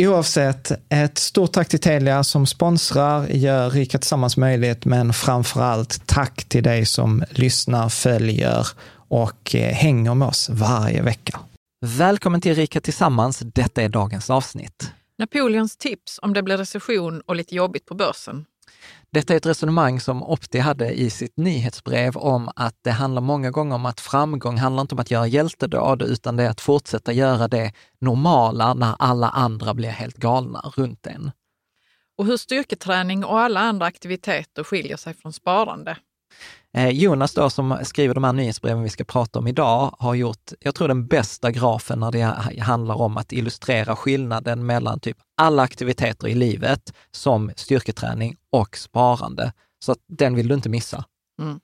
Oavsett, ett stort tack till Telia som sponsrar, gör Rika Tillsammans möjligt, men framför allt tack till dig som lyssnar, följer och eh, hänger med oss varje vecka. Välkommen till Rika Tillsammans. Detta är dagens avsnitt. Napoleons tips om det blir recession och lite jobbigt på börsen. Detta är ett resonemang som Opti hade i sitt nyhetsbrev om att det handlar många gånger om att framgång handlar inte om att göra hjältedåd, utan det är att fortsätta göra det normala när alla andra blir helt galna runt en. Och hur styrketräning och alla andra aktiviteter skiljer sig från sparande. Eh, Jonas då, som skriver de här nyhetsbreven vi ska prata om idag, har gjort, jag tror den bästa grafen när det handlar om att illustrera skillnaden mellan typ alla aktiviteter i livet som styrketräning och sparande. Så den vill du inte missa. Mm.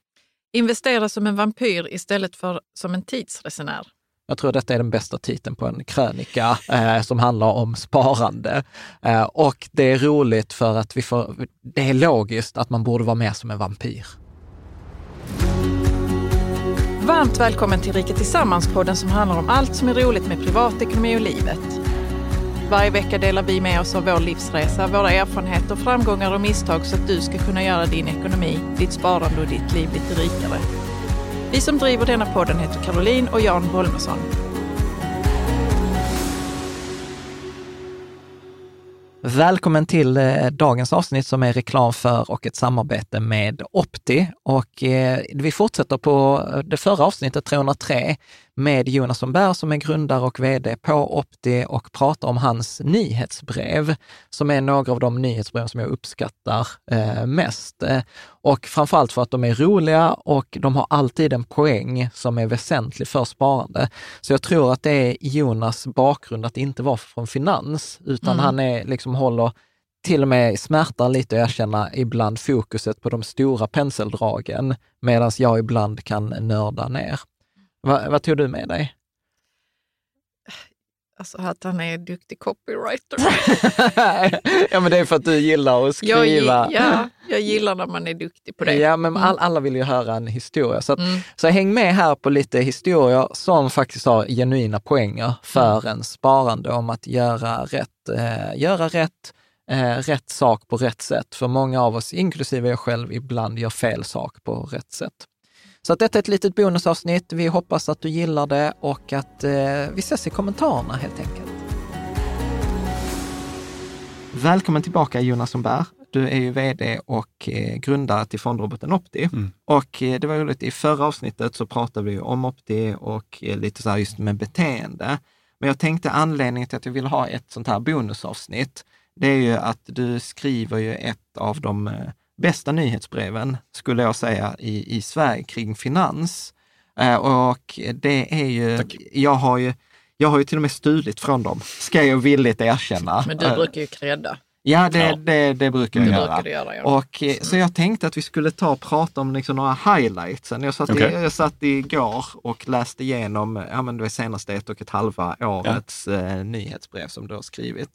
Investera som en vampyr istället för som en tidsresenär. Jag tror detta är den bästa titeln på en krönika eh, som handlar om sparande. Eh, och det är roligt för att vi får, det är logiskt att man borde vara mer som en vampyr. Varmt välkommen till Rika Tillsammans-podden som handlar om allt som är roligt med privatekonomi och livet. Varje vecka delar vi med oss av vår livsresa, våra erfarenheter, framgångar och misstag så att du ska kunna göra din ekonomi, ditt sparande och ditt liv lite rikare. Vi som driver denna podden heter Caroline och Jan Bolmesson. Välkommen till eh, dagens avsnitt som är reklam för och ett samarbete med Opti. Och eh, vi fortsätter på eh, det förra avsnittet, 303, med Jonas Sundberg som är grundare och vd på Opti och pratar om hans nyhetsbrev, som är några av de nyhetsbrev som jag uppskattar eh, mest. Eh, och framförallt för att de är roliga och de har alltid en poäng som är väsentlig för sparande. Så jag tror att det är Jonas bakgrund att inte vara från finans, utan mm. han är liksom håller till och med smärtar lite att erkänna ibland fokuset på de stora penseldragen, medan jag ibland kan nörda ner. Va, vad tog du med dig? Alltså att han är duktig copywriter. ja, men det är för att du gillar att skriva. Jag, ja, jag gillar när man är duktig på det. Ja, men Mm. all, alla vill ju höra en historia. Så, att, Mm. så häng med här på lite historier som faktiskt har genuina poänger för Mm. en sparande om att göra rätt, eh, göra rätt, eh, rätt sak på rätt sätt. För många av oss, inklusive jag själv, ibland gör fel sak på rätt sätt. Så att detta är ett litet bonusavsnitt. Vi hoppas att du gillar det och att eh, vi ses i kommentarerna helt enkelt. Välkommen tillbaka Jonas Sundberg. Du är ju vd och eh, grundare till fondroboten Opti. Mm. Och eh, det var roligt, i förra avsnittet så pratade vi om Opti och eh, lite så här just med beteende. Men jag tänkte anledningen till att jag vill ha ett sånt här bonusavsnitt, det är ju att du skriver ju ett av de bästa nyhetsbreven, skulle jag säga, i, i Sverige kring finans. Eh, och det är ju, Tack. jag har ju, jag har ju till och med stulit från dem, ska jag villigt erkänna. Men du Eh, brukar ju credda. Ja, det, Ja. det, det brukar Det jag brukar göra. du göra, ja. Och, eh, så jag tänkte att vi skulle ta och prata om liksom några highlights. Jag satt, Okej. i, jag satt igår och läste igenom ja, men det senaste ett och ett halva årets eh, nyhetsbrev som du har skrivit.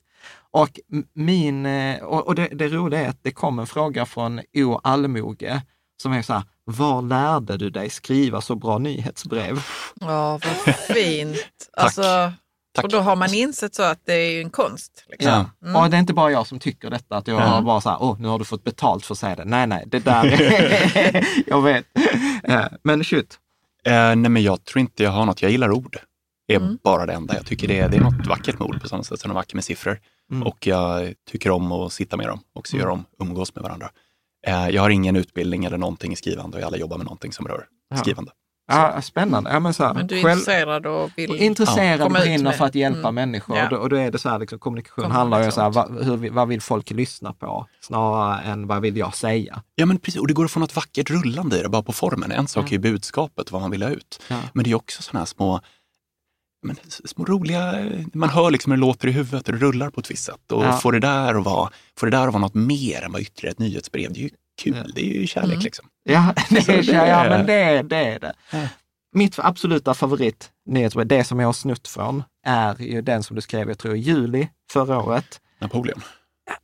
Och min, eh, och, det, det roliga är att det kom en fråga från O. Almoge som är så här, var lärde du dig skriva så bra nyhetsbrev? Ja, vad fint. alltså, Tack. Och då har man insett så att det är en konst. Liksom. Ja. Mm. Och det är inte bara jag som tycker detta, att jag Ja. bara så här, åh, nu har du fått betalt för att säga det. Nej, nej, det där är, jag vet. Men shoot. Eh, nej, men jag tror inte jag har något. Jag gillar ord. Det är Mm. bara det enda. Jag tycker det är, det är något vackert med ord på samma sätt som det är vackert med siffror. Mm. Och jag tycker om att sitta med dem och så Mm. gör de umgås med varandra. Eh, jag har ingen utbildning eller någonting i skrivande och jag alla jobbar med någonting som rör Ja. skrivande. Ja, spännande. Ja, men så här, Men du är själv- intresserad och vill... intresserad och brinner för att hjälpa Mm. människor. Ja. Och, då, och då är det så här, liksom, kommunikation Kommer handlar ju om så här, vad, hur, vi- vad vill folk lyssna på? Snarare än vad vill jag säga? Ja, men precis. Och det går att få något vackert rullande i det, bara på formen. En sak är ju budskapet, vad man vill ha ut. Ja. Men det är också sådana här små, men, små roliga, man hör liksom hur det låter i huvudet och det rullar på ett visst sätt. Och Ja. får, det där att vara, får det där att vara något mer än vad ytterligare ett nyhetsbrev, det är ju kul. Ja. Det är ju kärlek Mm. liksom. Ja, det är, det ja, men det, är- det är det. Ja. Mitt absoluta favorit nyhetsbrev, det som jag har snutt från, är ju den som du skrev, jag tror i juli förra året. Napoleon.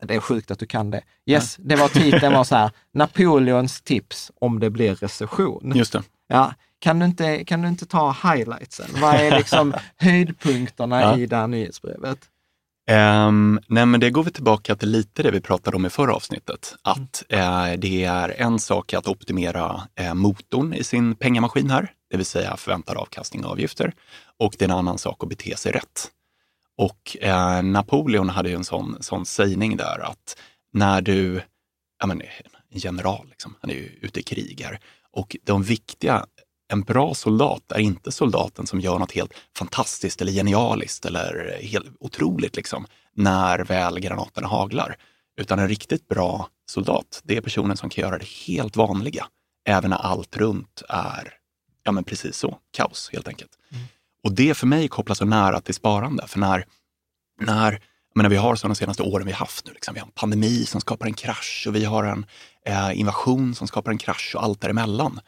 Det är sjukt att du kan det. Yes, det var titeln var så här, Napoleons tips om det blir recession. Just det. Ja, kan, du inte, kan du inte ta highlightsen? Vad är liksom höjdpunkterna Ja. i det här nyhetsbrevet? Ehm, nej, men det går vi tillbaka till lite det vi pratade om i förra avsnittet. Att eh, det är en sak att optimera eh, motorn i sin pengamaskin här, det vill säga förväntad avkastning och avgifter. Och det är en annan sak att bete sig rätt. Och eh, Napoleon hade ju en sån, sån sägning där att när du, ja men en general, liksom, han är ju ute i krig här. Och de viktiga, en bra soldat är inte soldaten som gör något helt fantastiskt eller genialiskt eller helt otroligt liksom, när väl granaterna haglar. Utan en riktigt bra soldat, det är personen som kan göra det helt vanliga, även när allt runt är, ja men precis så, kaos helt enkelt. Och det för mig kopplas så nära till sparande, för när, när jag menar, vi har så de senaste åren vi haft nu, liksom, vi har en pandemi som skapar en krasch och vi har en eh, invasion som skapar en krasch och allt däremellan.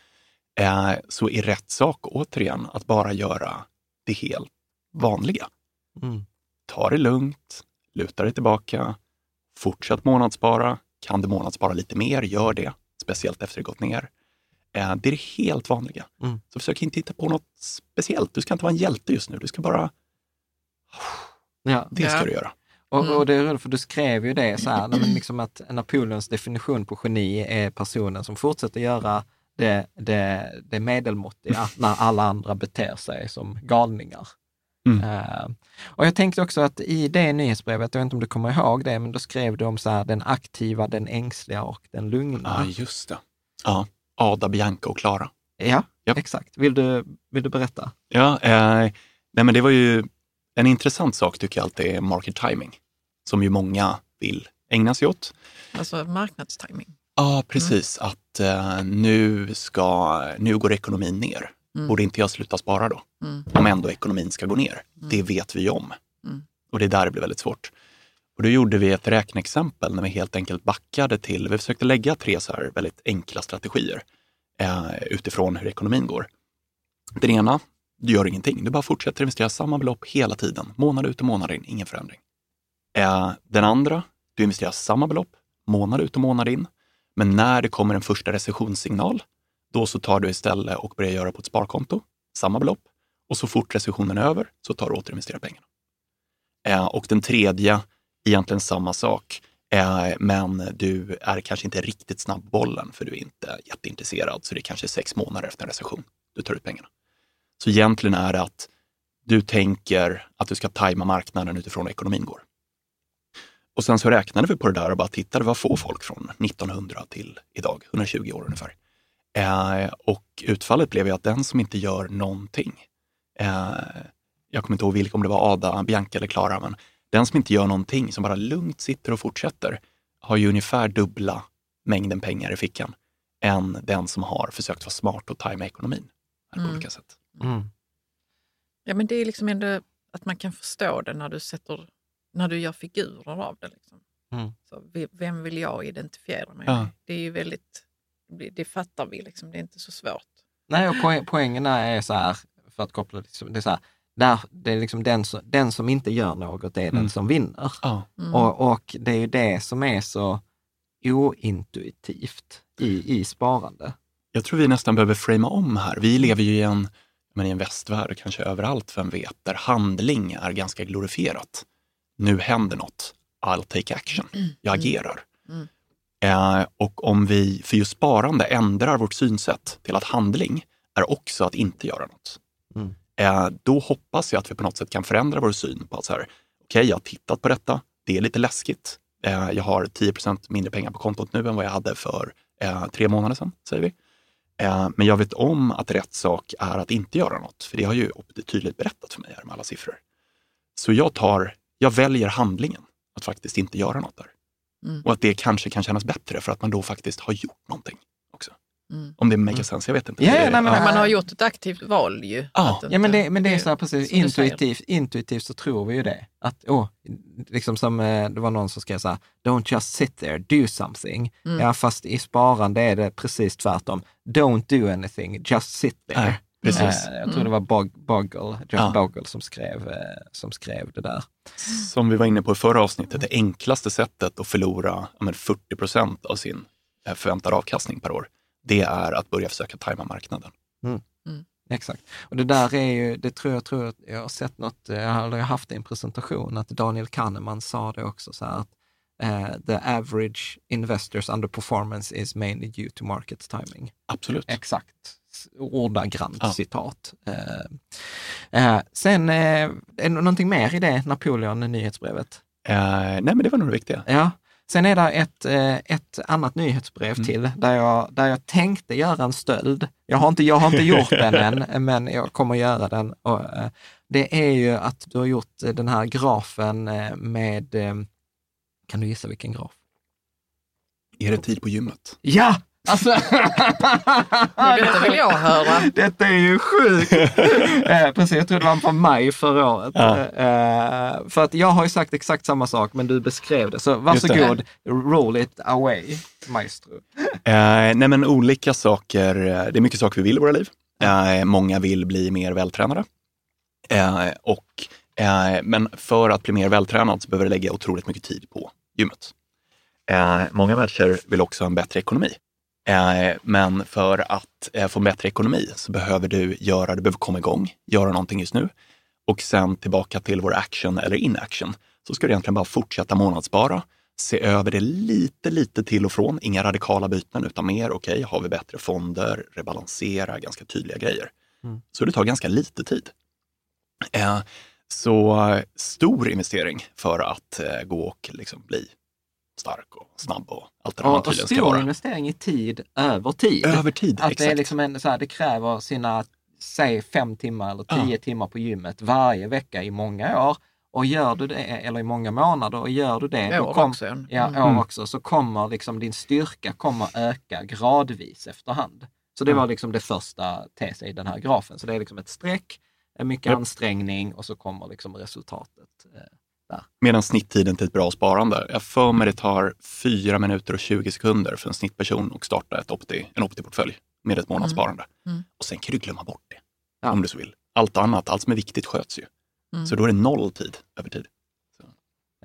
Eh, så är rätt sak återigen att bara göra det helt vanliga. Mm. Ta det lugnt, luta dig tillbaka, fortsätt månadsspara. Kan du månadsspara lite mer, gör det. Speciellt efter det gått ner. Eh, det är det helt vanliga. Mm. Så försök inte hitta på något speciellt. Du ska inte vara en hjälte just nu. Du ska bara, Ja. det ska Ja. du göra. Och, Mm. och det är roligt för du skrev ju det så här, men liksom att Napoleons definition på geni är personen som fortsätter göra det, det, det medelmåttiga när alla andra beter sig som galningar. Mm. Eh, och jag tänkte också att i det nyhetsbrevet, jag vet inte om du kommer ihåg det, men då skrev du om så här, den aktiva, den ängsliga och den Ja, lugna. just det. Ja, Ada, Bianca och Klara. Ja, Ja. exakt. Vill du, vill du berätta? Ja, eh, nej men det var ju en intressant sak tycker jag alltid är market timing, som ju många vill ägna sig åt. Alltså marknadstiming. Ja, precis. Att eh, nu, ska, nu går ekonomin ner. Mm. Borde inte jag sluta spara då? Mm. Om ändå ekonomin ska gå ner. Det vet vi om. Mm. Och det är där det blir väldigt svårt. Och då gjorde vi ett räkneexempel när vi helt enkelt backade till, vi försökte lägga tre så här väldigt enkla strategier eh, utifrån hur ekonomin går. Den ena, Du gör ingenting. Du bara fortsätter investera samma belopp hela tiden, månad ut och månad in, ingen förändring. Eh, den andra, du investerar samma belopp, månad ut och månad in. Men när det kommer en första recessionssignal, då så tar du istället och börjar göra på ett sparkonto, samma belopp. Och så fort recessionen är över så tar du och återinvesterar pengarna. Eh, och den tredje, egentligen samma sak, eh, men du är kanske inte riktigt snabb bollen för du är inte jätteintresserad. Så det är kanske sex månader efter en recession du tar ut pengarna. Så egentligen är det att du tänker att du ska tajma marknaden utifrån hur ekonomin går. Och sen så räknade vi på det där och bara tittade, vad får folk från 1900 till idag, 120 år ungefär. Eh, och utfallet blev ju att den som inte gör någonting, eh, jag kommer inte ihåg vilka, om det var Ada, Bianca eller Klara, men den som inte gör någonting, som bara lugnt sitter och fortsätter, har ju ungefär dubbla mängden pengar i fickan än den som har försökt vara smart och tajma ekonomin på Mm. olika sätt. Mm. Ja, men det är liksom ändå att man kan förstå det när du, sätter, när du gör figurer av det. Liksom. Mm. Så, ve- vem vill jag identifiera mig Ja. med? Det är ju väldigt, det- fattar vi, liksom. det är inte så svårt. Nej, och poäng, poängen är så här, för att koppla det, är så här, där, det är liksom den, som, den som inte gör något är den Mm. som vinner. Ja. Mm. Och, och det är ju det som är så ointuitivt i, i sparande. Jag tror vi nästan behöver framea om här. Vi lever ju i en, men i en västvärld, kanske överallt, vem vet, där handling är ganska glorifierat. Nu händer något. I'll take action. Jag agerar. Mm. Eh, och om vi för just sparande ändrar vårt synsätt till att handling är också att inte göra något. Mm. Eh, då hoppas jag att vi på något sätt kan förändra vår syn på att så här, okej, jag har tittat på detta. Det är lite läskigt. Eh, jag har 10% mindre pengar på kontot nu än vad jag hade för eh, tre månader sedan, säger vi. Eh, men jag vet om att rätt sak är att inte göra något, för det har ju Opti tydligt berättat för mig här med alla siffror. Så jag tar, jag väljer handlingen, att faktiskt inte göra något där. Mm. Och att det kanske kan kännas bättre för att man då faktiskt har gjort någonting också. Mm. Om det make sense, jag vet inte. Ja, ja, Det- nej, men- Men man har gjort ett aktivt val ju. Ja. Ja, men det, men det är så här precis, intuitivt, intuitivt så tror vi ju det. Att, åh, liksom som eh, det var någon som skrev så här, don't just sit there, do something. Mm. Ja, fast i sparande är det precis tvärtom. Don't do anything, just sit there. Precis. Eh, jag tror det var Bog, Bogle, Jeff Ja. Bogle som skrev, eh, som skrev det där. Som vi var inne på i förra avsnittet, det enklaste sättet att förlora men 40 procent av sin eh, förväntade avkastning per år, det är att börja försöka tajma marknaden. Exakt. Och det där är ju, det tror jag, tror att jag har sett något, jag har haft i en presentation, att Daniel Kahneman sa det också så här att eh, the average investors underperformance is mainly due to market timing. Absolut. Exakt, ordagrant Ja. citat. Eh, eh, sen, eh, är någonting mer i det Napoleon-nyhetsbrevet? Eh, nej, men det var nog det viktiga. Ja. Sen är det ett, eh, ett annat nyhetsbrev Mm. till där jag, där jag tänkte göra en stöld. Jag har inte, jag har inte gjort den än, men jag kommer göra den. Och, eh, det är ju att du har gjort den här grafen med, kan du gissa vilken graf? Är det tid på gymmet? Ja! Alltså, Detta vill jag höra. Detta är ju sjukt! eh, precis, jag tror det var från maj förra året. Ja. Eh, för att jag har ju sagt exakt samma sak, men du beskrev det. Så det. varsågod, roll it away, maestro. Eh, nej, men olika saker. Det är mycket saker vi vill i våra liv. Eh, många vill bli mer vältränade. Och, men för att bli mer vältränad så behöver du lägga otroligt mycket tid på gymmet. Många människor vill också ha en bättre ekonomi. Eh, men för att eh, få bättre ekonomi så behöver du göra, du behöver komma igång, göra någonting just nu. Och sen tillbaka till vår action eller inaction. Så ska du egentligen bara fortsätta månadsspara, se över det lite, lite till och från. Inga radikala byten, utan mer, okej, har vi bättre fonder, rebalansera, ganska tydliga grejer. Mm. Så det tar ganska lite tid. Eh, så stor investering för att gå och liksom bli stark och snabb och allt det där man Och, och tydligen ska stor vara. investering i tid över tid. Över tid, Att exakt. det är liksom en, så här, det kräver sina, säg fem timmar eller Ja. tio timmar på gymmet varje vecka i många år. Och gör du det, eller i många månader, och gör du det, År kom, också. Mm. ja, år också, så kommer liksom din styrka kommer öka gradvis efterhand. Så det Mm. var liksom det första tesen i den här grafen. Så det är liksom ett streck, mycket ansträngning och så kommer liksom resultatet. Medan snitttiden till ett bra sparande, jag för mig det tar 4 minuter och 20 sekunder för en snittperson att starta ett Opti, en Opti-portfölj med ett månadssparande. Mm. Och sen kan du glömma bort det, Ja. om du så vill. allt annat, allt som är viktigt sköts ju. Mm. Så då är det noll tid över tid.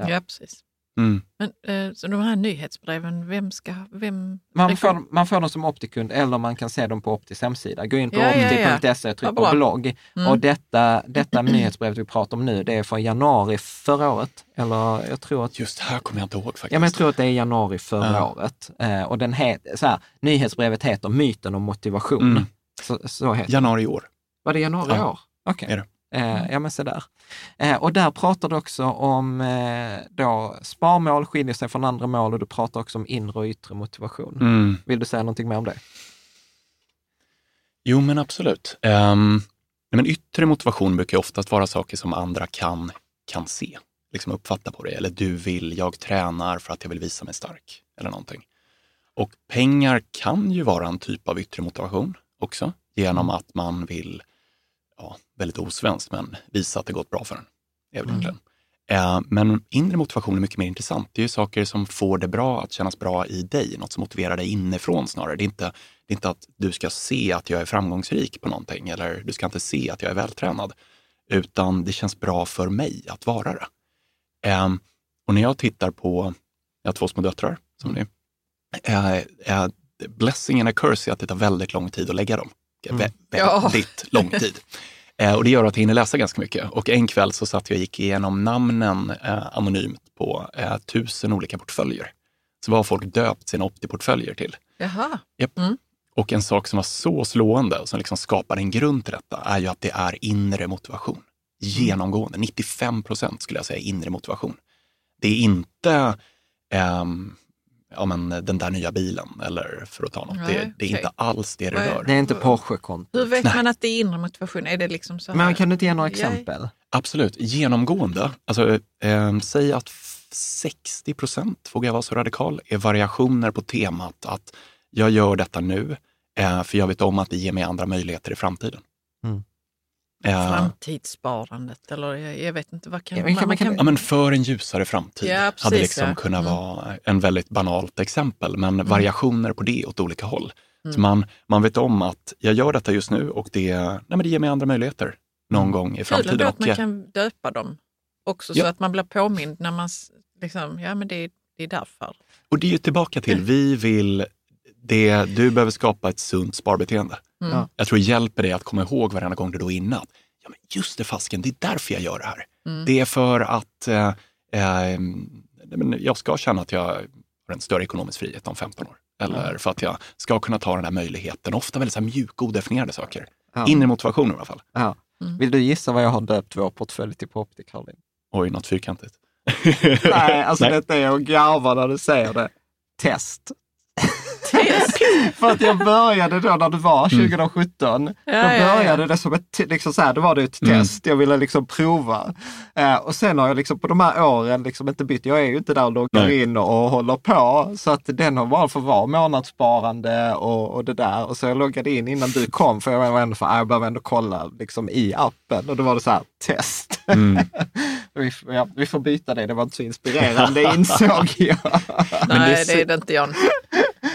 Ja. Ja, precis. Mm. Men eh, så de här nyhetsbreven, vem ska... Vem Man får, man får dem som Optikund eller man kan se dem på Optis hemsida. Gå in på Ja, ja, ja. opti.se och tryck på blogg. Mm. Och detta, detta nyhetsbrevet vi pratar om nu, det är från januari förra året. Eller jag tror att Just här kommer jag inte ihåg faktiskt. Ja, men jag tror att det är januari förra Ja. året. Eh, och den het, så här, nyhetsbrevet heter Myten om motivation. Mm. Så, så heter Januari i år. Var det januari i Ja. år? Okej. Det. Eh, ja, men se där. Eh, och där pratar du också om eh, då sparmål skiljer sig från andra mål och du pratar också om inre och yttre motivation. Mm. Vill du säga någonting mer om det? Jo, men absolut. Um, men yttre motivation brukar oftast vara saker som andra kan, kan se, liksom uppfatta på det. Eller du vill, jag tränar för att jag vill visa mig stark. Eller någonting. Och pengar kan ju vara en typ av yttre motivation också. Genom att man vill, ja, väldigt osvenskt, men visa att det gått bra för en. egentligen. Eh, Men inre motivation är mycket mer intressant. Det är ju saker som får det bra att kännas bra i dig, något som motiverar dig inifrån snarare. Det är inte, det är inte att du ska se att jag är framgångsrik på någonting eller du ska inte se att jag är vältränad, utan det känns bra för mig att vara det. Ehm, och när jag tittar på, jag har två små döttrar som ni, eh, eh, blessing and a curse är att det tar väldigt lång tid att lägga dem. Ja. Väldigt lång tid. Eh, och det gör att jag hinner läsa ganska mycket. Och en kväll så satt jag och gick igenom namnen eh, anonymt på eh, tusen olika portföljer. Så vad har folk döpt sina Opti-portföljer till? Jaha. Japp. Mm. Och en sak som var så slående och som liksom skapar en grund till detta är ju att det är inre motivation. Genomgående, 95 procent skulle jag säga inre motivation. Det är inte ehm, ja, men den där nya bilen eller för att ta något. Nej, det, det är okej. inte alls det det är- rör. Det är inte Porsche-konto. Hur vet man att det är inre motivation? Är det liksom så här? Men kan du inte ge några exempel? Absolut, genomgående. Alltså, eh, säg att f- 60 procent, vågar jag vara så radikal, är variationer på temat att jag gör detta nu eh, för jag vet om att det ger mig andra möjligheter i framtiden. Mm. Eh, Framtidssparandet eller jag, vet inte, vad kan Ja, men kan- man kan- ja, men för en ljusare framtid Ja, hade precis, liksom ja. kunnat Mm. vara en väldigt banalt exempel, men variationer på det åt olika håll. Så Mm. man, man vet om att jag gör detta just nu och det, nej, men det ger mig andra möjligheter någon Mm. gång i Kul framtiden. ändå att man kan döpa dem också Ja. så att man blir påmind när man liksom, ja men det, är- det är därför. Och det är ju tillbaka till, Mm. vi vill, det, du behöver skapa ett sunt sparbeteende. Mm. Ja. Jag tror det hjälper dig att komma ihåg varenda gång du då att, ja men just det fasken, det är därför jag gör det här. Mm. Det är för att eh, eh, jag ska känna att jag har en större ekonomisk frihet om 15 år. Eller för att jag ska kunna ta den här möjligheten. Ofta väldigt så här mjuka, odefinierade saker. Ja. Inre motivation i alla fall. Ja. Mm. Vill du gissa vad jag har döpt vår portfölj till på Opti, Caroline? Oj, något fyrkantigt. Nej, alltså Nej. detta är att garva när du säger det. Test. För att jag började då när det var Mm. 2017, då Ja, ja, ja. började det som ett, liksom så här, då var det ett Mm. test, jag ville liksom prova. Eh, och sen har jag liksom på de här åren liksom inte bytt, jag är ju inte där och loggar Nej. in och håller på. Så att den har bara fått vara månadssparande och, och det där. Och så jag loggade in innan du kom, för jag var ändå för, jag behöver ändå kolla liksom i appen. Och då var det så här, test. Mm. vi, ja, vi får byta det, det var inte så inspirerande insåg jag. Nej, det är det inte Jan.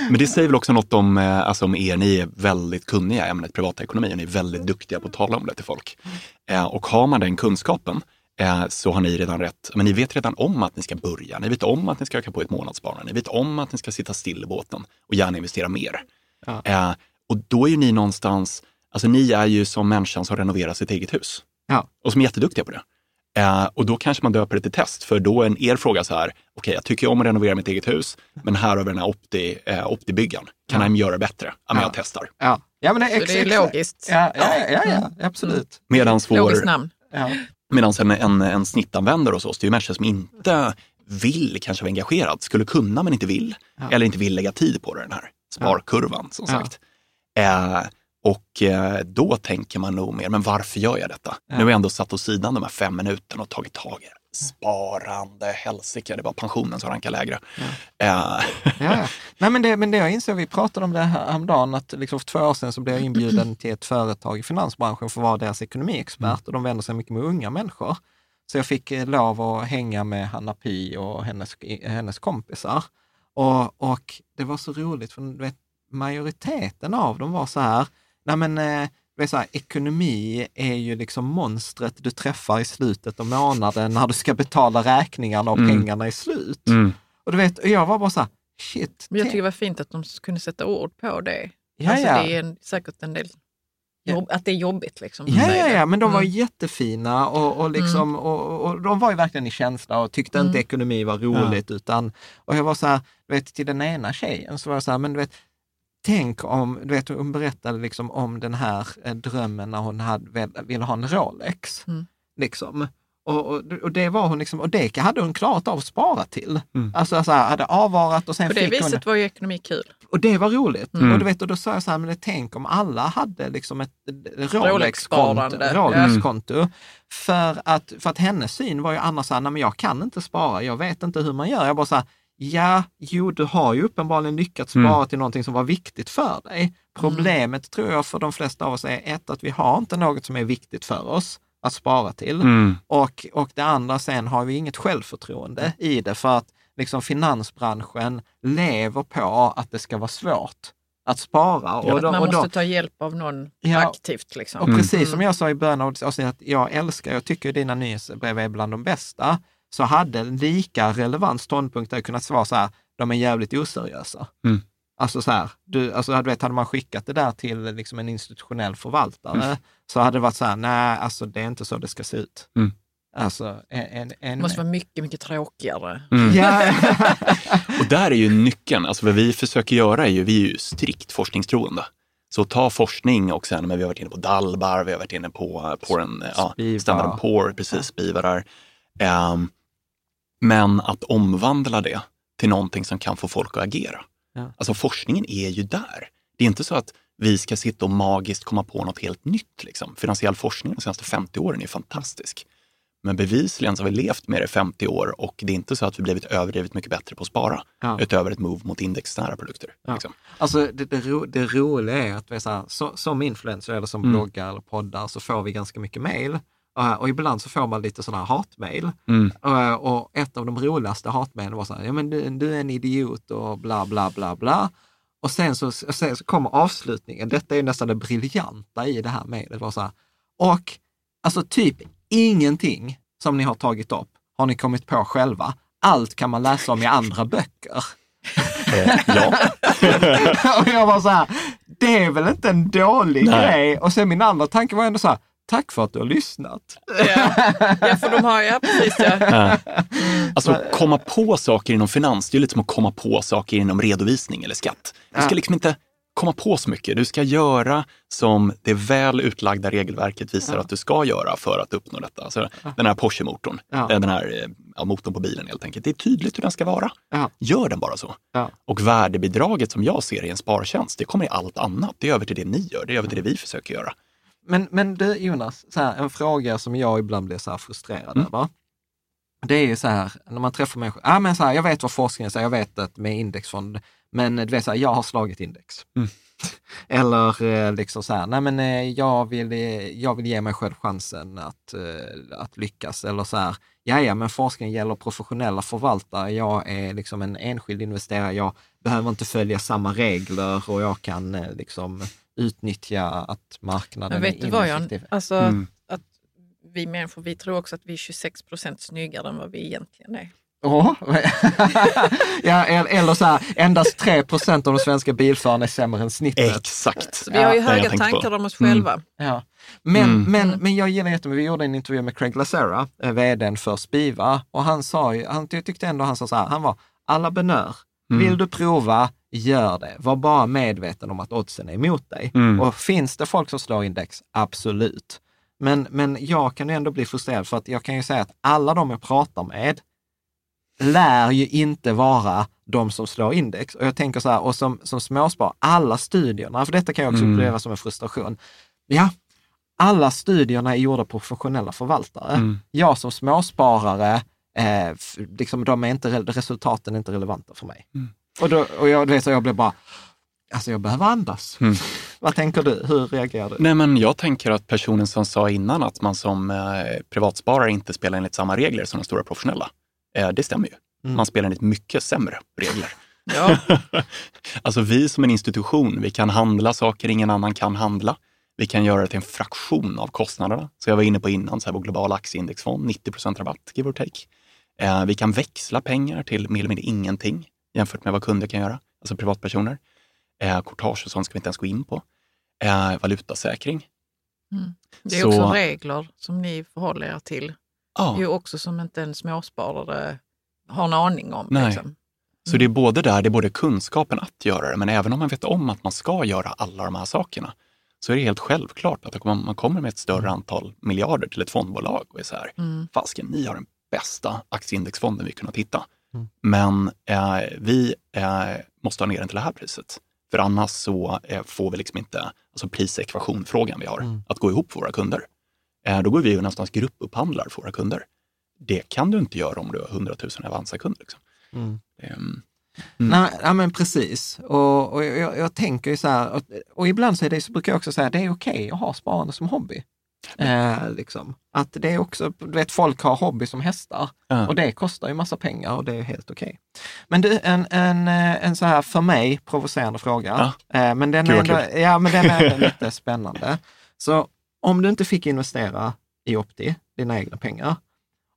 Men det säger väl också något om, eh, alltså om er, ni är väldigt kunniga i ämnet privatekonomi och ni är väldigt duktiga på att tala om det till folk. Eh, och har man den kunskapen eh, så har ni redan rätt, men ni vet redan om att ni ska börja, ni vet om att ni ska öka på ett månadssparande, ni vet om att ni ska sitta still i båten och gärna investera mer. Ja. Och då är ju ni någonstans, alltså ni är ju som människan som renoverar sitt eget hus Ja. och som är jätteduktiga på det. Eh, och då kanske man döper det till test, för då är en er fråga så här, okej jag tycker om att renovera mitt eget hus, men här har vi den här Opti, eh, Opti-byggaren. Kan Ja. göra bättre? Ja, men Ja. jag testar. Ja, ja men det är, Så ex- det är logiskt. Ja, ja, ja, ja, absolut. Medans Logiskt vår, namn. Ja. medans en, en, en snittanvändare hos oss, det är ju människor som inte vill kanske vara engagerad, skulle kunna men inte vill, Ja. eller inte vill lägga tid på det, den här sparkurvan som Ja. sagt. Eh, och eh, då tänker man nog mer, men varför gör jag detta? Ja. Nu har jag ändå satt åt sidan de här fem minuterna och tagit tag i det. Sparande, helsike, det var pensionen som rankar lägre. Eh, Ja, ja. Nej, men, det, men det jag insåg, vi pratade om det här häromdagen, att liksom för två år sedan så blev jag inbjuden till ett företag i finansbranschen för att vara deras ekonomiexpert och de vänder sig mycket med unga människor. Så jag fick eh, lov att hänga med Hanna Pi och hennes, hennes kompisar. Och, och det var så roligt, för vet, majoriteten av dem var så här, nej men eh, det är så här, ekonomi är ju liksom monstret du träffar i slutet av månaden när du ska betala räkningarna och Mm. pengarna är slut. Mm. Och du vet, och jag var bara så här, shit. Men jag tycker det var fint att de kunde sätta ord på det. ja, alltså, ja. Det är en, säkert en del Ja. jobb, att det är jobbigt. Liksom, Ja, ja, ja, men de var Mm. jättefina och, och, liksom, och, och de var ju verkligen i känsla och tyckte Mm. inte ekonomi var roligt. Utan, och jag var så här, du vet, till den ena tjejen så var jag så här, men du vet, tänk om, du vet, hon berättade liksom om den här eh, drömmen när hon hade, ville ha en Rolex. Mm. Liksom. Och, och, och det var hon liksom, och det hade hon klarat av att spara till. Mm. Alltså så här, hade avvarat och sen På det fick hon viset var ju ekonomi kul. och det var roligt. Mm. Och, du vet, och då sa jag så här, men tänk om alla hade liksom ett Rolex-konto. Rolex-sparande. Rolex-konto. För, att, för att hennes syn var ju annars så här, nej men jag kan inte spara, jag vet inte hur man gör. Jag bara så här, ja, jo du har ju uppenbarligen lyckats spara Mm. till någonting som var viktigt för dig. Problemet tror jag för de flesta av oss är ett, att vi har inte något som är viktigt för oss att spara till. Mm. Och, och det andra sen har vi inget självförtroende i det för att liksom finansbranschen lever på att det ska vara svårt att spara. att Och, då, man och, måste då, ta hjälp av någon Ja. aktivt. Liksom. och precis som Mm. jag sa i början av avsnittet, att jag älskar, jag tycker dina nyhetsbrev är bland de bästa, så hade lika relevant ståndpunkt där kunnat vara så här, de är jävligt oseriösa. Mm. Alltså så här, du, alltså, du vet, hade man skickat det där till liksom en institutionell förvaltare så hade det varit så här, nej, alltså det är inte så det ska se ut. Mm. Alltså, en, en, en, Det måste vara mycket, mycket tråkigare. Mm. Ja, Och där är ju nyckeln, alltså vad vi försöker göra är ju, vi är ju strikt forskningstroende. Så ta forskning och sen, men vi har varit inne på Dalbar, vi har varit inne på, på den, ja. Standard Poor, precis, Spiva där. Ehm, men att omvandla det till någonting som kan få folk att agera. Ja. Alltså forskningen är ju där. Det är inte så att vi ska sitta och magiskt komma på något helt nytt. Liksom. Finansiell forskning de senaste 50 åren är fantastisk. Men bevisligen så har vi levt med det i 50 år och det är inte så att vi blivit överdrivet mycket bättre på att spara. Ja. Utöver ett move mot indexnära produkter. Ja. Liksom. Alltså det, det, ro, det roliga är att vi är så här, så, som influencer eller som Mm. bloggar eller poddar så får vi ganska mycket mail. Uh, och ibland så får man lite sådana här hatmail. Mm. Uh, och ett av de roligaste hatmailen var så här, ja men du, du är en idiot och bla bla bla bla. Och sen så, sen så kommer avslutningen, detta är nästan det briljanta i det här mejlet, var så här, och alltså typ ingenting som ni har tagit upp har ni kommit på själva. Allt kan man läsa om i andra böcker. Eh, ja. och jag var så här, det är väl inte en dålig Nej. grej? Och sen min andra tanke var ändå så här, tack för att du har lyssnat. Ja, ja för de har, ja precis ja. Ja. Alltså komma på saker inom finans, det är lite som att komma på saker inom redovisning eller skatt. Du ska Ja. liksom inte komma på så mycket. Du ska göra som det väl utlagda regelverket visar Ja. att du ska göra för att uppnå detta. Alltså, Den här Porsche-motorn, Ja. den här eh, ja, motorn på bilen helt enkelt. Det är tydligt hur den ska vara. Ja. Gör den bara så. Ja. Och värdebidraget som jag ser i en spartjänst, det kommer i allt annat. Det är över till det ni gör, det är över till det vi försöker göra. Men, men du Jonas, så här, en fråga som jag ibland blir så frustrerad Mm. över. Det är ju så här, när man träffar människor, ja men så här, jag vet vad forskningen säger, jag vet att med indexfond, men du vet så här, jag har slagit index. Mm. Eller eh, liksom så här, nej men eh, jag vill, eh, jag vill ge mig själv chansen att, eh, att lyckas. Eller så här, ja ja men forskning gäller professionella förvaltare, jag är liksom en enskild investerare, jag behöver inte följa samma regler och jag kan eh, liksom utnyttja att marknaden Men vet är du vad ineffektiv. Alltså, Mm. att vi människor, vi tror också att vi är 26 procent snyggare än vad vi egentligen är. Ja, eller så här, endast 3 procent av de svenska bilförarna är sämre än snittet. Exakt. Så vi har ju jag höga på. tankar om oss Mm. själva. Ja. Men, Mm. men, men jag gillar jättemycket, vi gjorde en intervju med Craig Lacera, eh, vdn för Spiva, och han sa ju, han ty- tyckte ändå han sa så här, han var alla benör. Mm. Vill du prova, gör det. Var bara medveten om att oddsen är emot dig. Mm. Och finns det folk som slår index? Absolut. Men, men jag kan ju ändå bli frustrerad för att jag kan ju säga att alla de jag pratar med lär ju inte vara de som slår index. Och jag tänker så här, och som, som småspar, alla studierna, för detta kan jag också Mm. uppleva som en frustration. Ja, alla studierna är gjorda på professionella förvaltare. Mm. Jag som småsparare, eh, liksom, de är inte, re- resultaten är inte relevanta för mig. Mm. Och, då, och jag, vet, så jag blir bara, alltså jag behöver andas. Mm. Vad tänker du? Hur reagerar du? Nej, men jag tänker att personen som sa innan att man som eh, privatsparare inte spelar enligt samma regler som de stora professionella, eh, det stämmer ju. Mm. Man spelar enligt mycket sämre regler. Ja. alltså vi som en institution, vi kan handla saker ingen annan kan handla. Vi kan göra det till en fraktion av kostnaderna. Så jag var inne på innan, så här, vår globala aktieindexfond, 90 rabatt, give or take. Eh, vi kan växla pengar till mer eller mindre ingenting jämfört med vad kunder kan göra, alltså privatpersoner. Eh, courtage och sånt ska vi inte ens gå in på. Eh, valutasäkring. Mm. Det är Så- också regler som ni förhåller er till. Ja, Det är ju också som inte en småsparare har en aning om. Nej. Liksom. Så det är både där, det är både kunskapen att göra det, men även om man vet om att man ska göra alla de här sakerna, så är det helt självklart att man man kommer med ett större antal miljarder till ett fondbolag och är så här, Mm. fasken, ni har den bästa aktieindexfonden vi kunnat hitta. Mm. Men eh, vi eh, måste ha ner den till det här priset. För annars så eh, får vi liksom inte, alltså prisekvationfrågan vi har, Mm. att gå ihop för våra kunder. Eh, då går vi ju någonstans gruppupphandlar för våra kunder. Det kan du inte göra om du har 100 000 Avanza-kunder. Liksom. Mm. Ehm, Nej, ja, men precis. Och, och jag, jag tänker ju så här, och, och ibland så, är det, så brukar jag också säga det är okej att ha sparande som hobby. Eh, liksom. Att det är också, du vet folk har hobby som hästar Ja. och det kostar ju massa pengar och det är helt okej. Men du, en, en, eh, en så här för mig provocerande fråga, eh, men den är, ändå, ja, men den är ändå lite spännande. Så om du inte fick investera i Opti, dina egna pengar,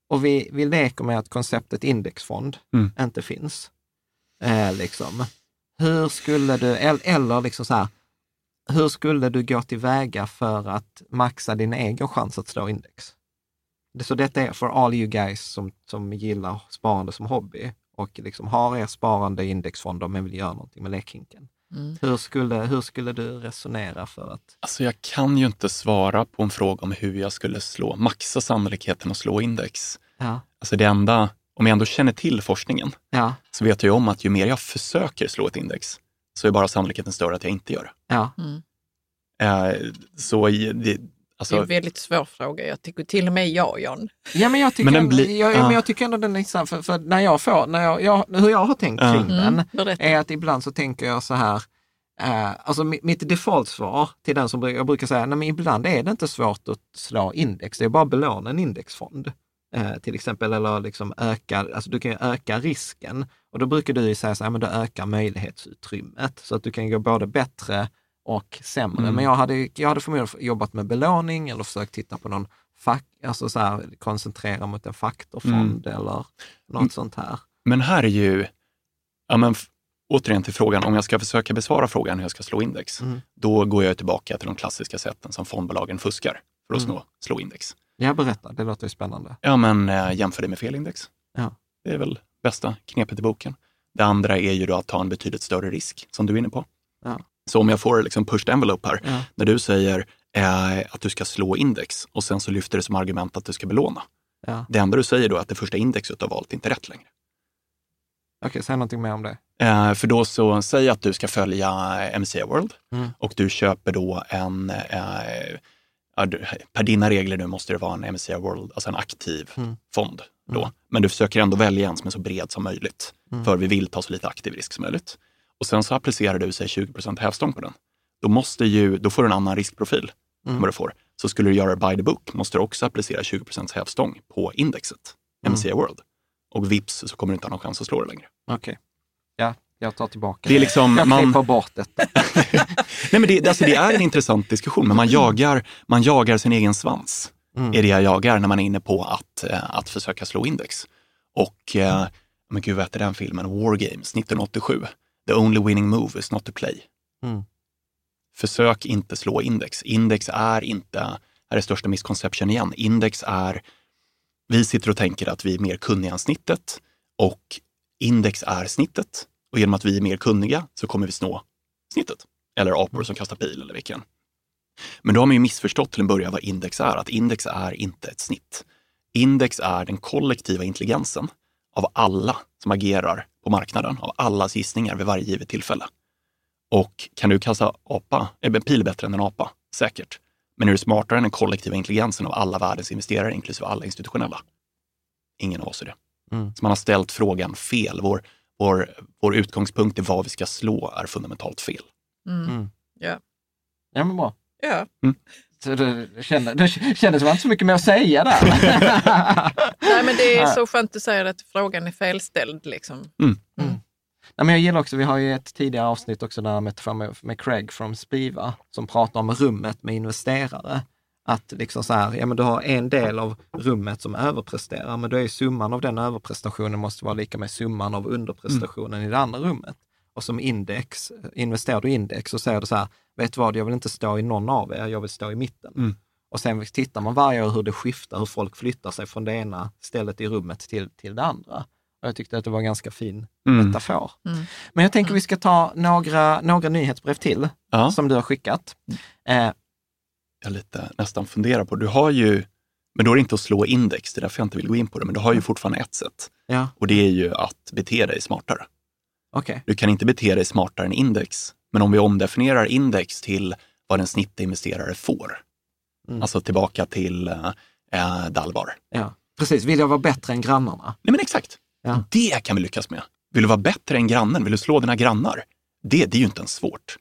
och vi, vi leker med att konceptet indexfond Mm. inte finns, eh, liksom. Hur skulle du, el- eller liksom så här, hur skulle du gå tillväga för att maxa din egen chans att slå index? Så detta är för all you guys som, som gillar sparande som hobby och liksom har er sparande i indexfonder men vill göra någonting med lekhinken. Mm. Hur, skulle, hur skulle du resonera för att... Alltså jag kan ju inte svara på en fråga om hur jag skulle slå, maxa sannolikheten att slå index. Ja, Alltså det enda, om jag ändå känner till forskningen, ja, så vet jag ju om att ju mer jag försöker slå ett index, så är bara sannolikheten större att jag inte gör det. ja. Mm. Eh, så i- det, Det är alltså, en väldigt svår fråga. Jag tycker till och med jag, John. Ja, men jag tycker, Men blir- jag, ja, men jag tycker ändå den är intressant, för, för när jag får, när jag, jag, hur jag har tänkt Ja. kring den, Mm, är att ibland så tänker jag så här, eh, alltså mi- mitt defaultsvar till den som jag brukar säga, nej men ibland är det inte svårt att slå index, det är bara att belåna en indexfond. Eh, till exempel, eller liksom öka, alltså du kan ju öka risken. Och då brukar du ju säga så här, men du ökar möjlighetsutrymmet. Så att du kan gå både bättre och sämre. Mm. Men jag hade, jag hade förmodligen jobbat med belåning eller försökt titta på någon fack, alltså så här, koncentrera mot en faktorfond eller något Mm. sånt här. men här är ju, ja men återigen till frågan, om jag ska försöka besvara frågan hur jag ska slå index, Mm. då går jag tillbaka till de klassiska sätten som fondbolagen fuskar för att Mm. slå, index. Jag berättar, det låter ju spännande. Ja, men eh, jämför det med fel index. Ja. Det är väl bästa knepet i boken. Det andra är ju då att ta en betydligt större risk, som du är inne på. Ja. Så om jag får liksom pushed envelope här, Ja. när du säger eh, att du ska slå index och sen så lyfter det som argument att du ska belåna. Ja. Det enda du säger då är att det första indexet du har valt är inte rätt längre. Okej, säg någonting mer om det. Eh, för då så, säg att du ska följa MCA World Mm. och du köper då en, eh, per dina regler nu måste det vara en MCA World, alltså en aktiv Mm. fond. Då. Mm. Men du försöker ändå välja en som är så bred som möjligt, Mm. för vi vill ta så lite aktiv risk som möjligt. Och sen så applicerar du säg 20% hävstång på den. Då, måste ju, då får du en annan riskprofil än Mm. vad du får. Så skulle du göra by the book måste du också applicera 20% hävstång på indexet, Mm. MCA World. Och vips så kommer du inte ha någon chans att slå det längre. Okej. Ja, jag tar tillbaka Det är liksom, Jag man, klipper bort detta. Nej, men det, alltså, det är en intressant diskussion, men man jagar, man jagar sin egen svans. Mm. är det jag jagar när man är inne på att, eh, att försöka slå index. Och, eh, men gud vad hette den filmen? War Games 1987. The only winning move is not to play. Mm. Försök inte slå index. Index är inte, är största misconception igen, index är, vi sitter och tänker att vi är mer kunniga än snittet och index är snittet. Och genom att vi är mer kunniga så kommer vi snå snittet. Eller apor som kastar pil eller vilken. Men då har man ju missförstått till en början vad index är. Att index är inte ett snitt. Index är den kollektiva intelligensen av alla som agerar på marknaden, av allas gissningar vid varje givet tillfälle. Och kan du kasta apa, äh, pil bättre än en apa? Säkert. Men är du smartare än den kollektiva intelligensen av alla världens investerare, inklusive alla institutionella? Ingen av oss är det. Mm. Så man har ställt frågan fel. Vår, vår, vår utgångspunkt i vad vi ska slå är fundamentalt fel. Mm. Mm. Ja. Ja, men bra. Ja. Det, det, kändes, det kändes som inte så mycket mer att säga där. Nej, men det är så skönt att säga att frågan är felställd. Liksom. Mm. Mm. Nej, men jag gillar också, vi har ju ett tidigare avsnitt också där med, med, med Craig från Spiva som pratar om rummet med investerare. Att liksom så här, ja men du har en del av rummet som överpresterar, men då är summan av den överprestationen måste vara lika med summan av underprestationen mm. i det andra rummet. Och som index, investerar du i index och säger du så här, vet du vad, jag vill inte stå i någon av er, jag vill stå i mitten. Mm. Och sen tittar man varje år hur det skiftar, hur folk flyttar sig från det ena stället i rummet till, till det andra. Och jag tyckte att det var en ganska fin mm. metafor. Mm. Men jag tänker vi ska ta några, några nyhetsbrev till ja. som du har skickat. Eh, jag lite nästan funderar på, du har ju, men då är det inte att slå index, det är därför jag inte vill gå in på det, men du har ju mm. fortfarande ett sätt. Ja. Och det är ju att bete dig smartare. Okay. Du kan inte bete dig smartare än index, men om vi omdefinierar index till vad en snittinvesterare får, mm. alltså tillbaka till äh, Dalbar. Ja. Precis, vill jag vara bättre än grannarna? Nej men exakt, ja. det kan vi lyckas med. Vill du vara bättre än grannen? Vill du slå dina grannar? Det, det är ju inte ens svårt.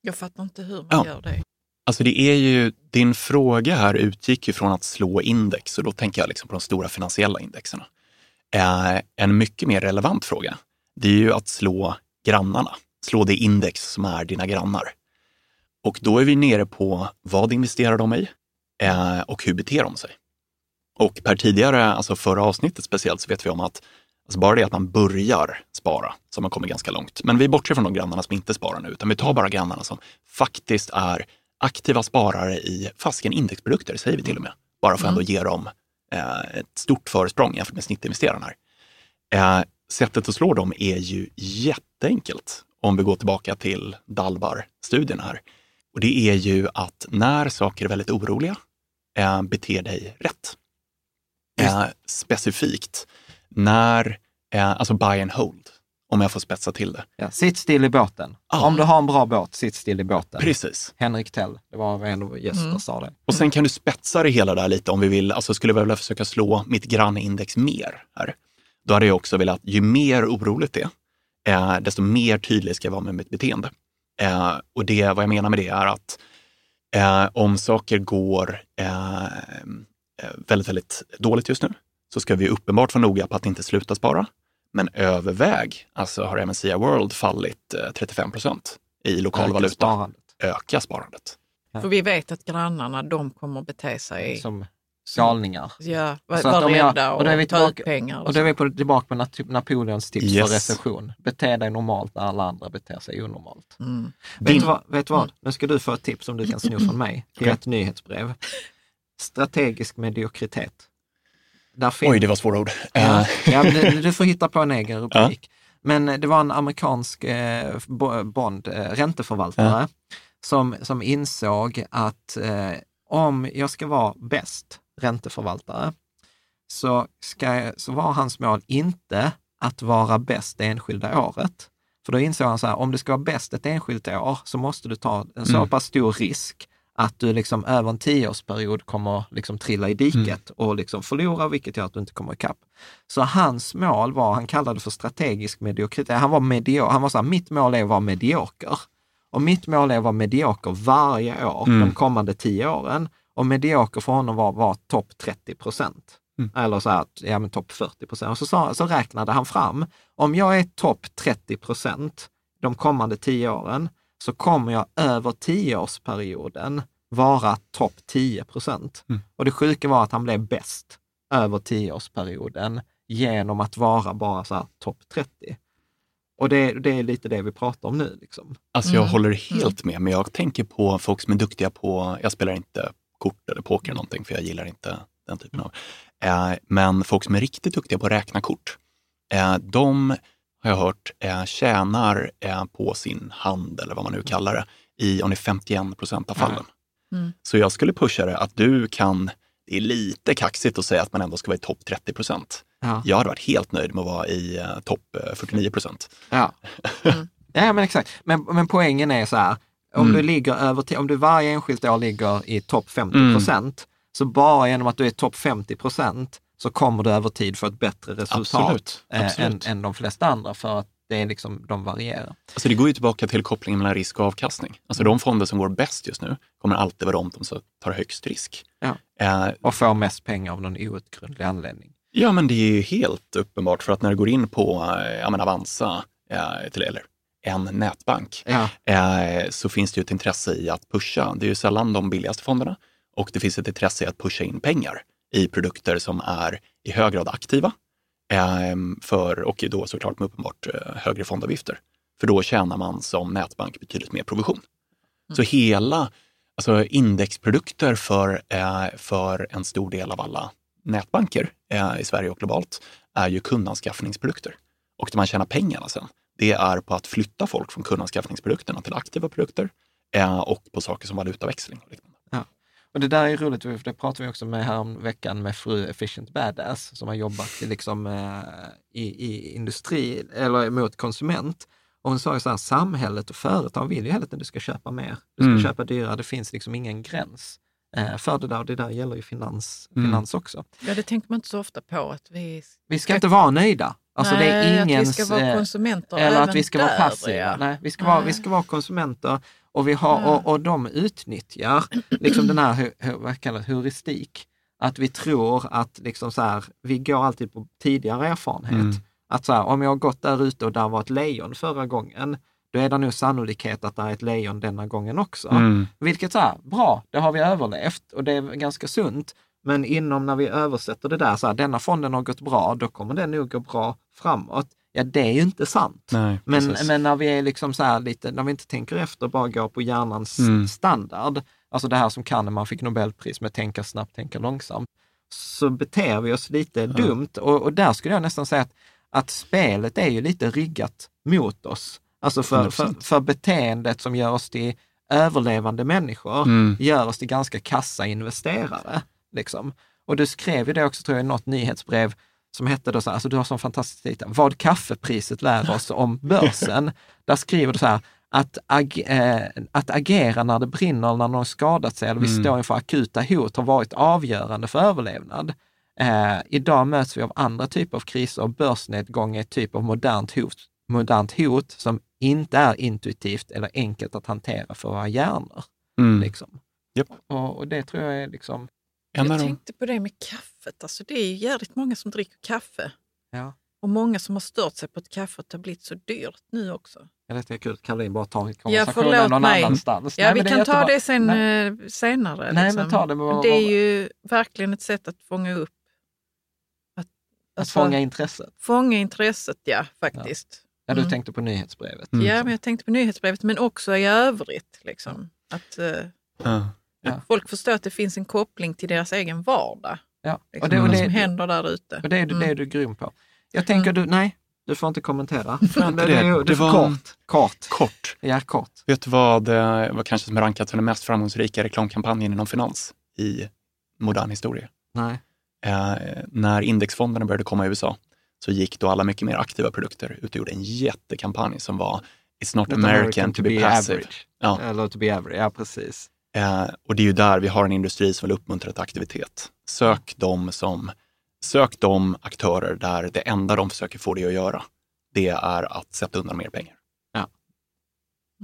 Jag fattar inte hur man ja. gör det. Alltså det är ju, din fråga här utgick ju från att slå index och då tänker jag liksom på de stora finansiella indexerna. Eh, en mycket mer relevant fråga, det är ju att slå grannarna, slå det index som är dina grannar. Och då är vi nere på vad investerar de i eh, och hur beter de sig? Och per tidigare, alltså förra avsnittet speciellt, så vet vi om att alltså bara det att man börjar spara så har man kommit ganska långt. Men vi bortser från de grannarna som inte sparar nu, utan vi tar bara grannarna som faktiskt är aktiva sparare i fasken indexprodukter, säger vi till och med. Bara för att ändå mm. ge dem eh, ett stort försprång jämfört med snittinvesterarna. Eh, sättet att slå dem är ju jätteenkelt om vi går tillbaka till Dalbar-studien här. Och det är ju att när saker är väldigt oroliga, eh, bete dig rätt. Eh, specifikt när, eh, alltså buy and hold om jag får spetsa till det. Ja, sitt still i båten. Ah. Om du har en bra båt, sitt still i båten. Precis. Henrik Tell, det var en av gästerna mm. sa det. Och sen kan du spetsa det hela där lite om vi vill, alltså skulle vi vilja försöka slå mitt grannindex mer här. Då hade jag också velat, ju mer oroligt det är, desto mer tydlig ska jag vara med mitt beteende. Eh, och det, vad jag menar med det är att eh, om saker går eh, eh väldigt, väldigt dåligt just nu, så ska vi uppenbart vara noga på att inte sluta spara. Men överväg, alltså har MSCI World fallit 35 eh, procent i lokal Öka valuta. Sparandet. Öka sparandet. För vi vet att grannarna, de kommer bete sig som galningar. Ja, vara rädda och, och ta ut pengar. Och, och då är vi tillbaka med Napoleons tips yes. för recession. Bete dig normalt när alla andra beter sig onormalt. Mm. Vet, du vad, vet du vad? Nu ska du få ett tips som du kan sno från mig i ett nyhetsbrev. Strategisk mediokritet. Oj, det var svåra ord. Ja, ja, du får hitta på en egen rubrik. Ja. Men det var en amerikansk eh, bond, eh, ränteförvaltare ja. som, som insåg att eh, om jag ska vara bäst ränteförvaltare så, ska, så var hans mål inte att vara bäst det enskilda året. För då insåg han så här, om du ska vara bäst ett enskilt år så måste du ta en så mm. pass stor risk att du liksom över en tioårsperiod kommer liksom trilla i diket mm. och liksom förlora, vilket gör att du inte kommer ikapp. Så hans mål var, han kallade det för strategisk mediokritet. Han var medio, han var så här, mitt mål är att vara medioker. Och mitt mål är att vara medioker varje år mm. de kommande tio åren. Och medioker för honom var, var topp 30 procent. Mm. Eller så här, ja men topp 40 procent. Och så, så, så räknade han fram, om jag är topp 30 procent de kommande tio åren, så kommer jag över tioårsperioden vara topp 10 procent. Mm. Och det sjuka var att han blev bäst över tioårsperioden genom att vara bara så här topp 30. Och det, det, är lite det vi pratar om nu. Liksom. Alltså jag mm. håller helt med, men jag tänker på folk som är duktiga på, jag spelar inte kort eller poker eller någonting, för jag gillar inte den typen av. Eh, men folk som är riktigt duktiga på att räkna kort, eh, de har jag hört, eh, tjänar eh, på sin hand eller vad man nu kallar det i om det är 51 procent av fallen. Mm. Så jag skulle pusha det att du kan, det är lite kaxigt att säga att man ändå ska vara i topp 30 procent. Ja. Jag hade varit helt nöjd med att vara i uh, topp 49 procent. Ja. Mm. ja, men exakt. Men, men poängen är så här, om mm. du ligger över, om du varje enskilt år ligger i topp 50 procent, mm. så bara genom att du är topp 50 procent så kommer du över tid få ett bättre resultat Absolut. Absolut. Än, än de flesta andra för att det är liksom, de varierar. Alltså det går ju tillbaka till kopplingen mellan risk och avkastning. Alltså de fonder som går bäst just nu kommer alltid vara de som tar högst risk. Ja. Eh, och får mest pengar av någon outgrundlig anledning. Ja, men det är ju helt uppenbart för att när du går in på eh, Avanza eh, till, eller en nätbank, Ja. eh, så finns det ju ett intresse i att pusha. Det är ju sällan de billigaste fonderna och det finns ett intresse i att pusha in pengar i produkter som är i hög grad aktiva eh, för, och då såklart med uppenbart eh, högre fondavgifter. För då tjänar man som nätbank betydligt mer provision. Så hela alltså indexprodukter för, eh, för en stor del av alla nätbanker eh, i Sverige och globalt är ju kundanskaffningsprodukter. Och det man tjänar pengarna sen, det är på att flytta folk från kundanskaffningsprodukterna till aktiva produkter eh, och på saker som valutaväxling. Och liknande. Och det där är roligt, för det pratade vi också med här om veckan med fru Efficient Badass som har jobbat i, liksom, eh, i, i industri eller mot konsument. Och hon sa ju så här, samhället och företag vill ju hela tiden att du ska köpa mer. Du ska Mm. köpa dyrare, det finns liksom ingen gräns för det där. Och det där gäller ju finans, Mm. finans också. Ja, det tänker man inte så ofta på. Att vi, Vi ska inte vara nöjda. Alltså det är Nej, ingens... att vi ska vara eh, konsumenter Eller även att vi ska vara där, passiva. ja. Nej, vi ska, vara, vi Nej. ska vara konsumenter och, vi har, och, och de utnyttjar liksom den här hu- hu- vad kallas, heuristik. Att vi tror att liksom så här, vi går alltid på tidigare erfarenhet. Mm. Att så här, om jag har gått där ute och där var ett lejon förra gången, då är det nog sannolikhet att det är ett lejon denna gången också. Mm. Vilket så här, bra, det har vi överlevt och det är ganska sunt. Men inom när vi översätter det där, så här, denna fonden har gått bra, då kommer den nog gå bra framåt. Ja, det är ju inte sant. Nej, Men, men när vi är liksom så här lite, när vi inte tänker efter, bara går på hjärnans Mm. standard, alltså det här som Kahneman fick Nobelpris med tänka snabbt, tänka långsamt, så beter vi oss lite dumt. Och, och där skulle jag nästan säga att, att spelet är ju lite riggat mot oss. Alltså för, för, 100%. för beteendet som gör oss till överlevande människor, Mm. gör oss till ganska kassa investerare. Liksom. Och du skrev ju det också, tror jag, i något nyhetsbrev som hette då så här, alltså du har sån fantastisk titel, Vad kaffepriset lär oss om börsen. Där skriver du så här, att, ag- eh, att agera när det brinner, när någon skadat sig eller vi Mm. står inför akuta hot har varit avgörande för överlevnad. Eh, idag möts vi av andra typer av kriser och börsnedgång är ett typ av modernt hot, modernt hot som inte är intuitivt eller enkelt att hantera för våra hjärnor. Mm. Liksom. Japp. Och, och det tror jag är liksom, En Jag de- tänkte på det med kaffet. Alltså, det är ju jävligt många som dricker kaffe. ja. Och många som har stört sig på att kaffet har blivit så dyrt nu också. Jag vet, det är kul att Caroline bara tar Ja, konversationen förlåt någon mig. annanstans. Ja, Nej, vi kan ta det sen, Nej. eh, senare. Nej, liksom. men ta det med vad- det är ju verkligen ett sätt att fånga upp. Att, Att alltså, fånga intresset. fånga intresset, ja faktiskt. Ja, du Mm. tänkte på nyhetsbrevet. Mm. Ja, men jag tänkte på nyhetsbrevet, men också i övrigt. Liksom. Att eh, Ja. folk förstår att det finns en koppling till deras egen vardag. Ja. Liksom, Och det, och vad det, som händer där ute. och det, är, du- det är Mm. du grym på. Jag tänker du, nej, du får inte kommentera. Får jag inte det, det? är, det Det var- kort. Kort. Kort. Ja, kort. Vet du vad, eh, vad kanske som rankat som den mest framgångsrika reklamkampanjen inom finans i modern historia? Nej. Eh, när indexfonderna började komma i USA så gick då alla mycket mer aktiva produkter ut och gjorde en jättekampanj som var It's not American, to be, passive. average. Ja. Eller to be average, ja precis. Eh, och det är ju där vi har en industri som vill uppmuntra till aktivitet. Sök de, som, sök de aktörer där det enda de försöker få dig att göra, det är att sätta undan mer pengar.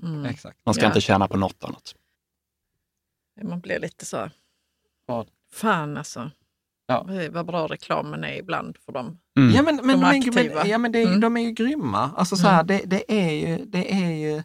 Mm. Exakt. Man ska Ja. inte tjäna på något annat. Man blir lite så, Vad? fan alltså. Ja. Vad bra reklamen är ibland för dem. Mm. Ja men, men, De men, men, ja, men det, är- Mm. de är ju grymma. Alltså så här, det, det är ju, det är ju,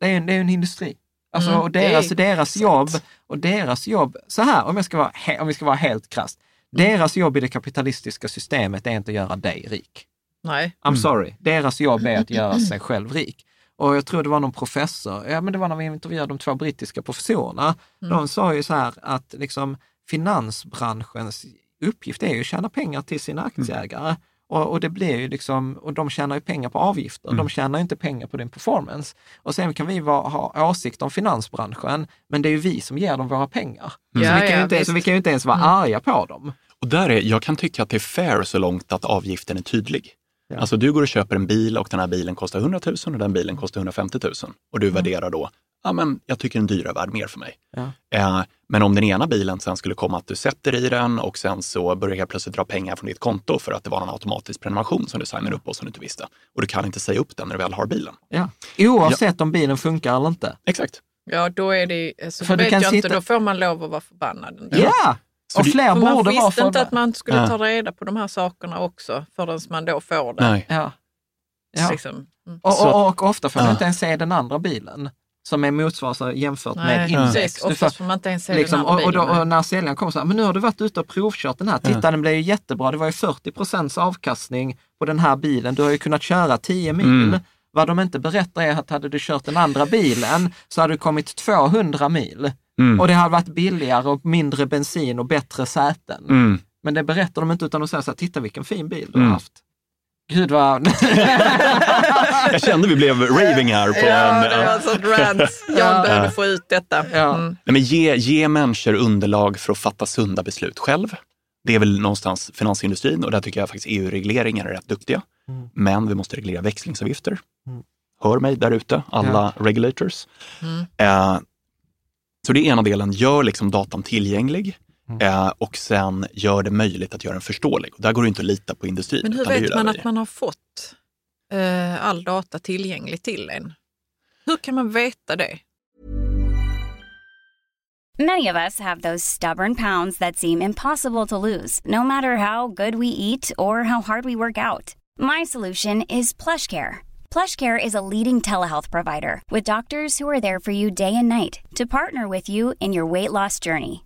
det är, det är en industri. Alltså, Mm, och det är deras, deras jobb, och deras jobb, så här om, jag ska vara, om vi ska vara helt krasst. Deras jobb i det kapitalistiska systemet är inte att göra dig rik. Nej. I'm sorry. Deras jobb är att göra sig själv rik. Och jag tror det var någon professor, ja men det var när vi intervjuade de två brittiska professorerna. De sa ju så här att liksom finansbranschens uppgift är ju att tjäna pengar till sina aktieägare. Och, och det blir ju liksom, och de tjänar ju pengar på avgifter. De tjänar ju inte pengar på din performance. Och sen kan vi vara, ha åsikt om finansbranschen, men det är ju vi som ger dem våra pengar. Ja, så, vi kan ja, ju inte, så vi kan ju inte ens vara arga på dem. Och där är, jag kan tycka att det är fair så långt att avgiften är tydlig. Ja. Alltså du går och köper en bil och den här bilen kostar 100 000 och den bilen kostar 150 000. Och du värderar då, ja men jag tycker den dyra är värd mer för mig. Ja. Eh, men om den ena bilen sen skulle komma att du sätter i den och sen så börjar helt plötsligt dra pengar från ditt konto för att det var en automatisk prenumeration som du signar upp på som du inte visste. Och du kan inte säga upp den när du väl har bilen. Ja. Oavsett om bilen funkar eller inte. Exakt. Ja, då är det alltså, För vet kan jag sitta- inte, då får man lov att vara förbannad. ändå. Ja! Så och fler För man borde vara visste inte att man skulle Ja. ta reda på de här sakerna också förrän man då får det. Nej. Ja. Ja. Liksom. Mm. Och, och, och ofta får Ja. inte ens se den andra bilen som är motsvarar jämfört med Nej, index. Du får- Oftast får man inte ens Liksom, och, och, då, och när säljaren kommer så här, men nu har du varit ute och provkört den här, titta den blev ju jättebra, det var ju 40 procents avkastning på den här bilen, du har ju kunnat köra 10 mil. Mm. Vad de inte berättar är att hade du kört den andra bilen så hade du kommit 200 mil. Mm. Och det hade varit billigare och mindre bensin och bättre säten. Mm. Men det berättar de inte utan de säger så här, titta vilken fin bil du Mm. har haft. Gud vad... Jag kände vi blev raving här på Ja, en... det var ja. ett sånt rant. Jag behövde få ut detta. Ja. Mm. Nej, men ge, ge människor underlag för att fatta sunda beslut själv. Det är väl någonstans finansindustrin och där tycker jag faktiskt EU-regleringar är rätt duktiga. Mm. Men vi måste reglera växlingsavgifter. Mm. Hör mig där ute, alla regulators. Mm. Eh, så det är ena delen, gör liksom datan tillgänglig Mm. eh, och sen gör det möjligt att göra den förståelig. Och där går det inte att lita på industrin. Men hur vet man att man har fått eh, all data tillgänglig till en? Hur kan man veta det? Many of us have those stubborn pounds that seem impossible to lose, no matter how good we eat or how hard we work out. My solution is PlushCare. PlushCare is a leading telehealth provider with doctors who are there for you day and night to partner with you in your weight loss journey.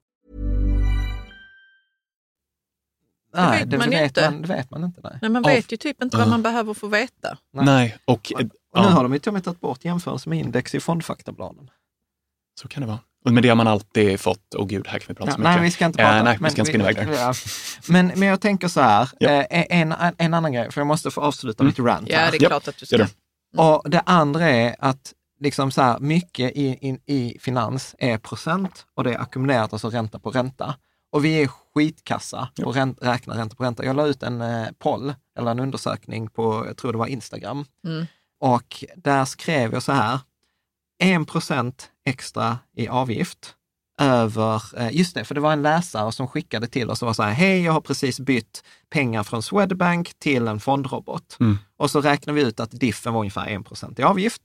Nej, vet det man ju vet, inte. man, det vet man inte. Nej. Nej, man Av- vet ju typ inte vad man behöver få veta. Nej, och, Och ja, nu har de ju till och med tagit bort jämförelse med index i fondfaktabladen. så kan det vara. Och med det har man alltid fått, åh gud, här kan vi prata Ja, så mycket. nej, vi ska inte Eh, prata. nej, vi ska inte spinna iväg där. Ja. Men, men jag tänker så här, Ja. eh, en, en annan grej, för jag måste få avsluta mitt rant Ja, här. det är klart att du ska. gör det. Och det andra är att liksom så här, mycket i, i, i finans är procent och det är ackumulerat, alltså ränta på ränta. Och vi är skitkassa att ränt, räkna ränta på ränta. Jag la ut en eh, poll, eller en undersökning på, jag tror det var Instagram. Mm. Och där skrev jag så här, 1 procent extra i avgift över, eh, just det, för det var en läsare som skickade till oss och var så här, hej, jag har precis bytt pengar från Swedbank till en fondrobot. Mm. Och så räknade vi ut att diffen var ungefär 1 procent i avgift.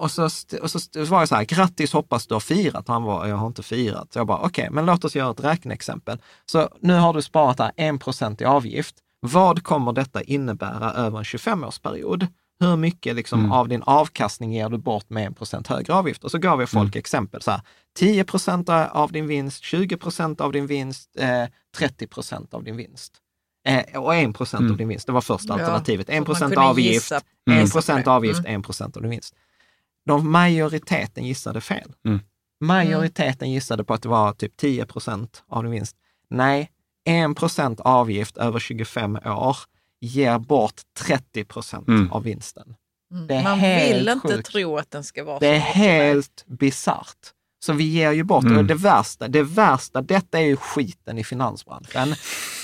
Och så, och så var jag så här, grattis, hoppas du har firat. Han var, jag har inte firat. Så jag bara, okej, men låt oss göra ett räkneexempel. Så nu har du sparat där 1 procent i avgift. Vad kommer detta innebära över en 25-årsperiod? Hur mycket liksom Mm. av din avkastning ger du bort med 1 procent högre avgift? Och så gav jag folk exempel. Så här, 10 procent av din vinst, 20 procent av din vinst, eh, 30 procent av din vinst. Eh, och 1 procent Mm. av din vinst. Det var första alternativet. så 1 att man procent avgift, gissa- 1 gissa på procent avgift, Mm. 1 procent av din vinst. De majoriteten gissade fel. Mm. Majoriteten gissade på att det var typ 10 procent av din vinst. Nej, 1 procent avgift över 25 år ger bort 30 procent Mm. av vinsten. Mm. Det är Man vill inte sjukt. tro att den ska vara Det är så. helt bisarrt. Så vi ger ju bort, Mm. och det värsta, det värsta, detta är ju skiten i finansbranschen.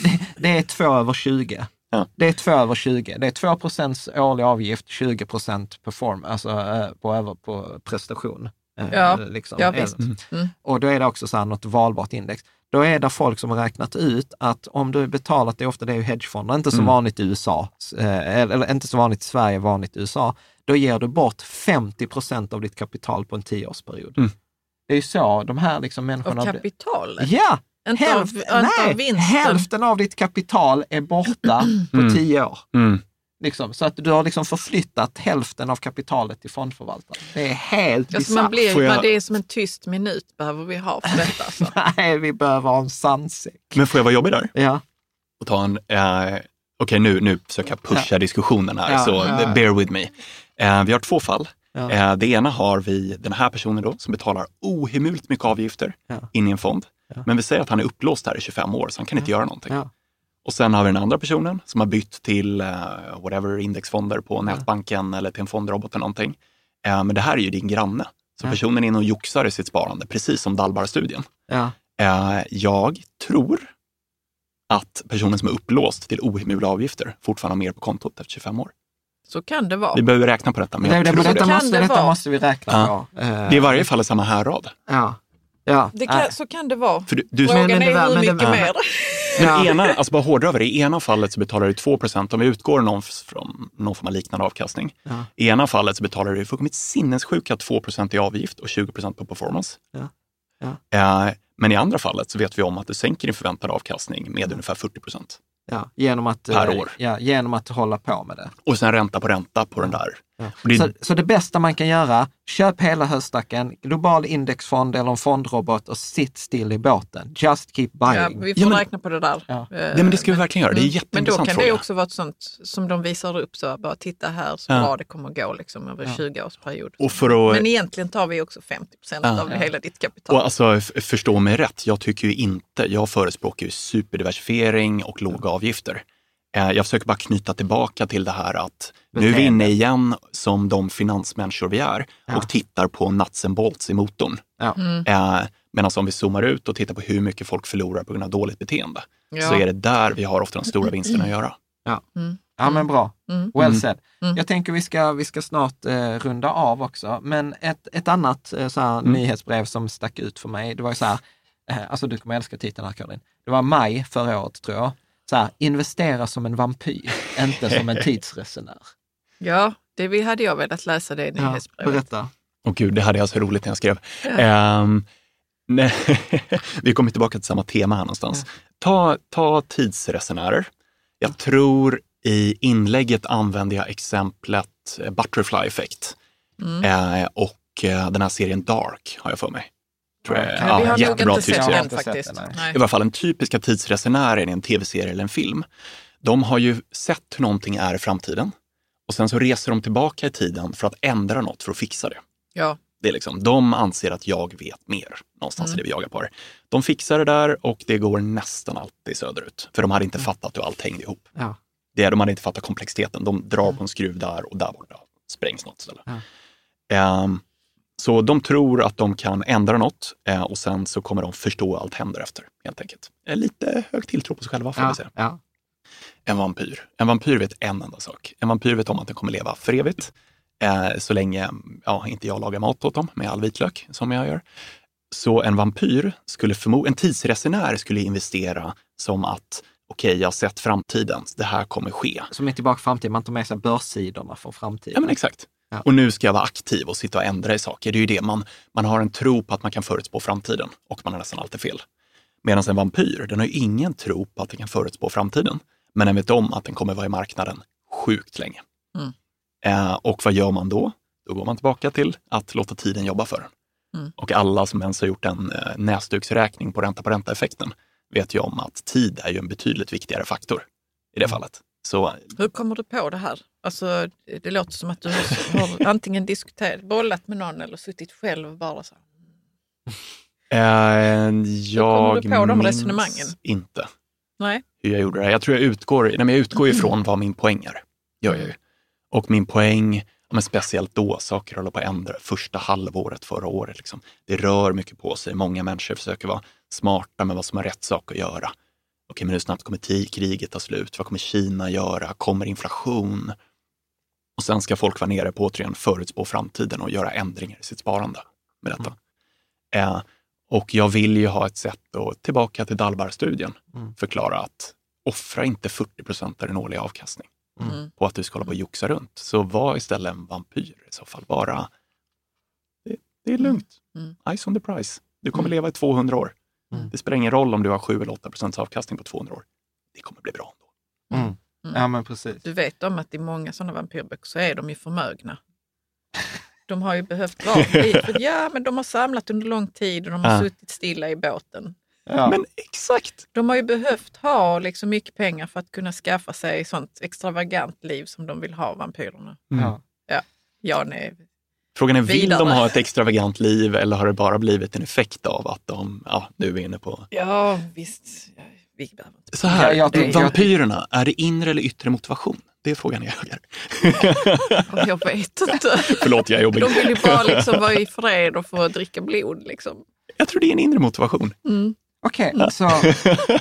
Det, det är 2 över 20. Ja. Det är 2 över 20. Det är 2 procents årlig avgift, 20 procent perform, alltså eh, på, över, på prestation. Eh, Ja, liksom. ja, visst. Eller- Mm. Och då är det också så här något valbart index. Då är det folk som har räknat ut att om du betalat, det är ofta det är hedgefonder, inte så Mm. vanligt i USA, eh, eller, eller inte så vanligt i Sverige, vanligt i USA, då ger du bort 50 procent av ditt kapital på en tioårsperiod. Mm. Det är ju så de här liksom människorna... Av kapitalet? Ja! Inte Hälft, av, nej, av vinsten? hälften av ditt kapital är borta på Mm. tio år. Mm. Liksom, så att du har liksom förflyttat hälften av kapitalet till fondförvaltaren. Det är helt Alltså man bisarrt. jag- man, det är som en tyst minut behöver vi ha för detta. Alltså. Nej, vi behöver ha en sandsäck. Men får jag vara jobbig där? Ja. Och ta en, eh, okej nu, nu försöker jag pusha diskussionen här, Ja, så ja. bear with me. Eh, vi har två fall. Ja. Eh, det ena har vi den här personen då som betalar ohemult mycket avgifter Ja. in i en fond. Ja. Men vi säger att han är upplåst här i 25 år så han kan inte göra någonting. Ja. Och sen har vi den andra personen som har bytt till eh, whatever indexfonder på nätbanken eller till en fondrobot eller någonting. Eh, men det här är ju din granne. Så Ja. personen är inne och joxar i sitt sparande, precis som Dalbar-studien. Ja. Eh, jag tror att personen som är upplåst till ohemula avgifter fortfarande har mer på kontot efter 25 år. Så kan det vara. Vi behöver räkna på detta, men Det, det, detta, det. Måste, det detta måste vi räkna Ja. på. Det är i varje fall samma härrad. Ja. Ja. Det kan, så kan det vara. För du, du, Frågan men det är var- hur men mycket var- mer. men Ja. ena, alltså bara hårdra över det, i ena fallet så betalar du 2% om vi utgår någon, från någon form av liknande avkastning. Ja. I ena fallet så betalar du fullkomligt sinnessjuka 2% i avgift och 20% på performance. Ja. Eh, men i andra fallet så vet vi om att du sänker din förväntade avkastning med ungefär 40 Ja, genom att, Per eh, år. Ja, genom att hålla på med det. Och sen ränta på ränta på den där. Ja. Det, Så, så det bästa man kan göra, köp hela höstacken, global indexfond eller en fondrobot och sitt still i båten. Just keep Ja, buying. vi får Ja, men- räkna på det där. Ja. Eh, Nej, men det ska vi verkligen göra. Det är en Men då jätteintressant kan fråga. det också vara ett sånt som de visar upp, så bara titta här så Ja. bra det kommer att gå liksom, över Ja. 20 års period. Och för att, Men egentligen tar vi också 50 procent Ja. av hela ditt kapital. och alltså, förstå mig rätt, jag tycker ju inte, jag förespråkar ju superdiversifiering och låga avgifter. Eh, Jag försöker bara knyta tillbaka till det här att nu är vi inne igen som de finansmänniskor vi är Ja. och tittar på nuts and bolts i motorn. Ja. Mm. Eh, Medan om vi zoomar ut och tittar på hur mycket folk förlorar på grund av dåligt beteende, Ja. så är det där vi har ofta de stora vinsterna att göra. Ja, men bra. Mm. Well Mm. said. Mm. Jag tänker vi ska, vi ska snart eh, runda av också, men ett, ett annat eh, så här, Mm. nyhetsbrev som stack ut för mig, det var ju så här, eh, alltså du kommer älska titeln här Karin. Det var maj förra året tror jag. Så här, investera som en vampyr, inte som en tidsresenär. Ja, det hade jag velat läsa det i Ja, nyhetsbrevet. berätta. Och gud, det hade jag så roligt när jag skrev. Ehm, nej, vi kommer tillbaka till samma tema här någonstans. Ta, ta tidsresenärer. Jag tror i inlägget använde jag exemplet Butterfly Effect Mm. eh, och eh, den här serien Dark har jag för mig. Tror jag. Ja, vi har jättebra tidsserie. Jag den faktiskt. den. I alla fall den typiska tidsresenären i en tv-serie eller en film. De har ju sett hur någonting är i framtiden och sen så reser de tillbaka i tiden för att ändra något för att fixa det. Ja, Det är liksom, de anser att jag vet mer. Någonstans Mm. är det vi jagar på. Det. De fixar det där och det går nästan alltid söderut. För de hade inte fattat hur allt hängde ihop. Ja. Det, de hade inte fattat komplexiteten. De drar på en skruv där och där borta sprängs något ställe. Ja. Ehm, så de tror att de kan ändra något eh, och sen så kommer de förstå allt händer efter. Helt enkelt. Eh, Lite hög tilltro på sig själva får Ja, säga. ja. En vampyr. En vampyr vet en enda sak. En vampyr vet om att den kommer leva för evigt. Eh, så länge ja, inte jag lagar mat åt dem med all vitlök som jag gör. Så en vampyr skulle förmodligen, en tidsresenär skulle investera som att okej, jag har sett framtiden, det här kommer ske. Som är tillbaka i framtiden, man tar med sig börssidorna från framtiden. Ja men exakt. Ja. Och nu ska jag vara aktiv och sitta och ändra i saker. Det är ju det, man, man har en tro på att man kan förutspå framtiden och man har nästan alltid fel. Medan en vampyr, den har ju ingen tro på att den kan förutspå framtiden. Men den vet om att den kommer vara i marknaden sjukt länge. Mm. Eh, och vad gör man då? Då går man tillbaka till att låta tiden jobba för en. Mm. Och alla som ens har gjort en eh, näsduksräkning på ränta på ränta-effekten vet ju om att tid är ju en betydligt viktigare faktor i det fallet. Så hur kommer du på det här? Alltså, det låter som att du har, antingen diskuterat, bollat med någon eller suttit själv och bara så eh, jag du på de minns inte Nej. hur jag gjorde det. Jag tror jag utgår, nej, men jag utgår ifrån vad min poäng är. Gör jag ju. Och min poäng, men speciellt då, saker håller på att ändra. Första halvåret förra året. Liksom. Det rör mycket på sig. Många människor försöker vara smarta med vad som är rätt sak att göra. Okej, men hur snabbt kommer kriget ta slut? Vad kommer Kina göra? Kommer inflation? Och sen ska folk vara nere på återigen förutspå framtiden och göra ändringar i sitt sparande med detta. Eh, och jag vill ju ha ett sätt att, tillbaka till Dalbar-studien, Mm. förklara att offra inte 40 procent av din årliga avkastning Mm. på att du ska hålla på och joxa runt. Så var istället en vampyr i så fall. Bara, det, Det är lugnt. Mm. Ice on the price. Du kommer leva i 200 år. Mm. Det spelar ingen roll om du har 7 eller 8 procents avkastning på 200 år. Det kommer bli bra ändå. Mm. Ja, men precis. Du vet om att i många sådana vampyrböcker så är de ju förmögna. De har ju behövt vara. Ja, men de har samlat under lång tid och de har Ja. suttit stilla i båten. Ja. Men exakt! De har ju behövt ha liksom mycket pengar för att kunna skaffa sig sånt extravagant liv som de vill ha, vampyrerna. ja. Ja, nej. Frågan är, vill de ha ett extravagant liv eller har det bara blivit en effekt av att de, ja, du är inne på... Ja, visst. Så här, Ja, jag tycker- vampyrerna, är det inre eller yttre motivation? Det är frågan jag jagar. Jag vet inte. Förlåt, jag är jobbig. De vill ju bara liksom vara i fred och få dricka blod. Liksom. Jag tror det är en inre motivation. Mm. Okej, så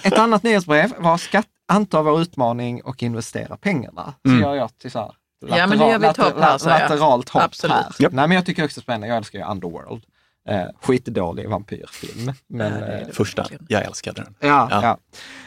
ett annat nyhetsbrev var skatt, anta vår utmaning och investera pengarna. Så Mm. gör jag till så här, Ja, men det gör vi ett hopp här, så ja. lateralt hopp Absolut. här. Japp. Nej, men jag tycker också det är spännande. Jag älskar ju Underworld. Eh, skitdålig vampyrfilm. Men, Ja, det är eh, det Första, verkligen. jag älskade den. Ja, Ja. ja.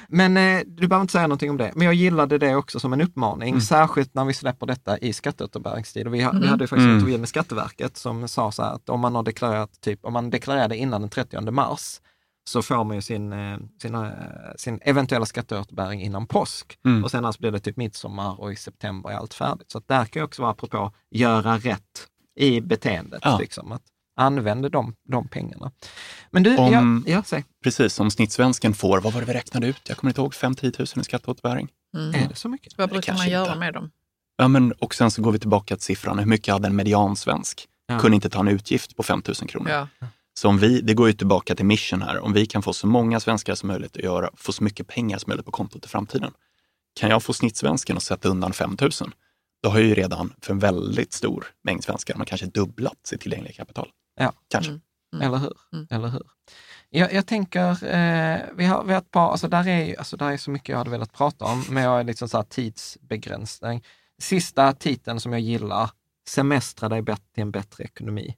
Men eh, du behöver inte säga någonting om det. Men jag gillade det också som en uppmaning, Mm. särskilt när vi släpper detta i skatteåterbäringstid. Och vi, ha, vi hade ju faktiskt Mm. en intervju med Skatteverket som sa så här att om man har deklarerat, typ, om man deklarerade innan den 30 mars så får man ju sin, eh, sin, eh, sin eventuella skatteåterbäring innan påsk. Mm. Och sen alltså blir det typ midsommar och i september är allt färdigt. Så att där kan ju också vara apropå göra rätt i beteendet. Ja. Liksom, att använda de, de pengarna. Men du, Om- ja, ja, säg. Precis, som snittsvensken får, vad var det vi räknade ut? Jag kommer inte ihåg, 5-10 000 i skatteåterbäring. Mm. är det så mycket? Vad brukar man göra inte. med dem? Ja, men, och sen så går vi tillbaka till siffran, hur mycket hade en mediansvensk? Ja. Kunde inte ta en utgift på 5 000 kronor. Ja. Så om vi, det går ju tillbaka till mission här, om vi kan få så många svenskar som möjligt att göra, få så mycket pengar som möjligt på kontot i framtiden. Kan jag få snittsvensken att sätta undan 5 000, då har jag ju redan för en väldigt stor mängd svenskar, man kanske dubblat sitt tillgängliga kapital. Ja. Kanske. Mm. Mm. Eller hur? Mm. Eller hur? Jag, jag tänker, eh, vi, har, vi har ett par, alltså där är, alltså där är så mycket jag hade velat prata om, men jag är liksom så här tidsbegränsning. Sista titeln som jag gillar, Semestra dig bättre till en bättre ekonomi.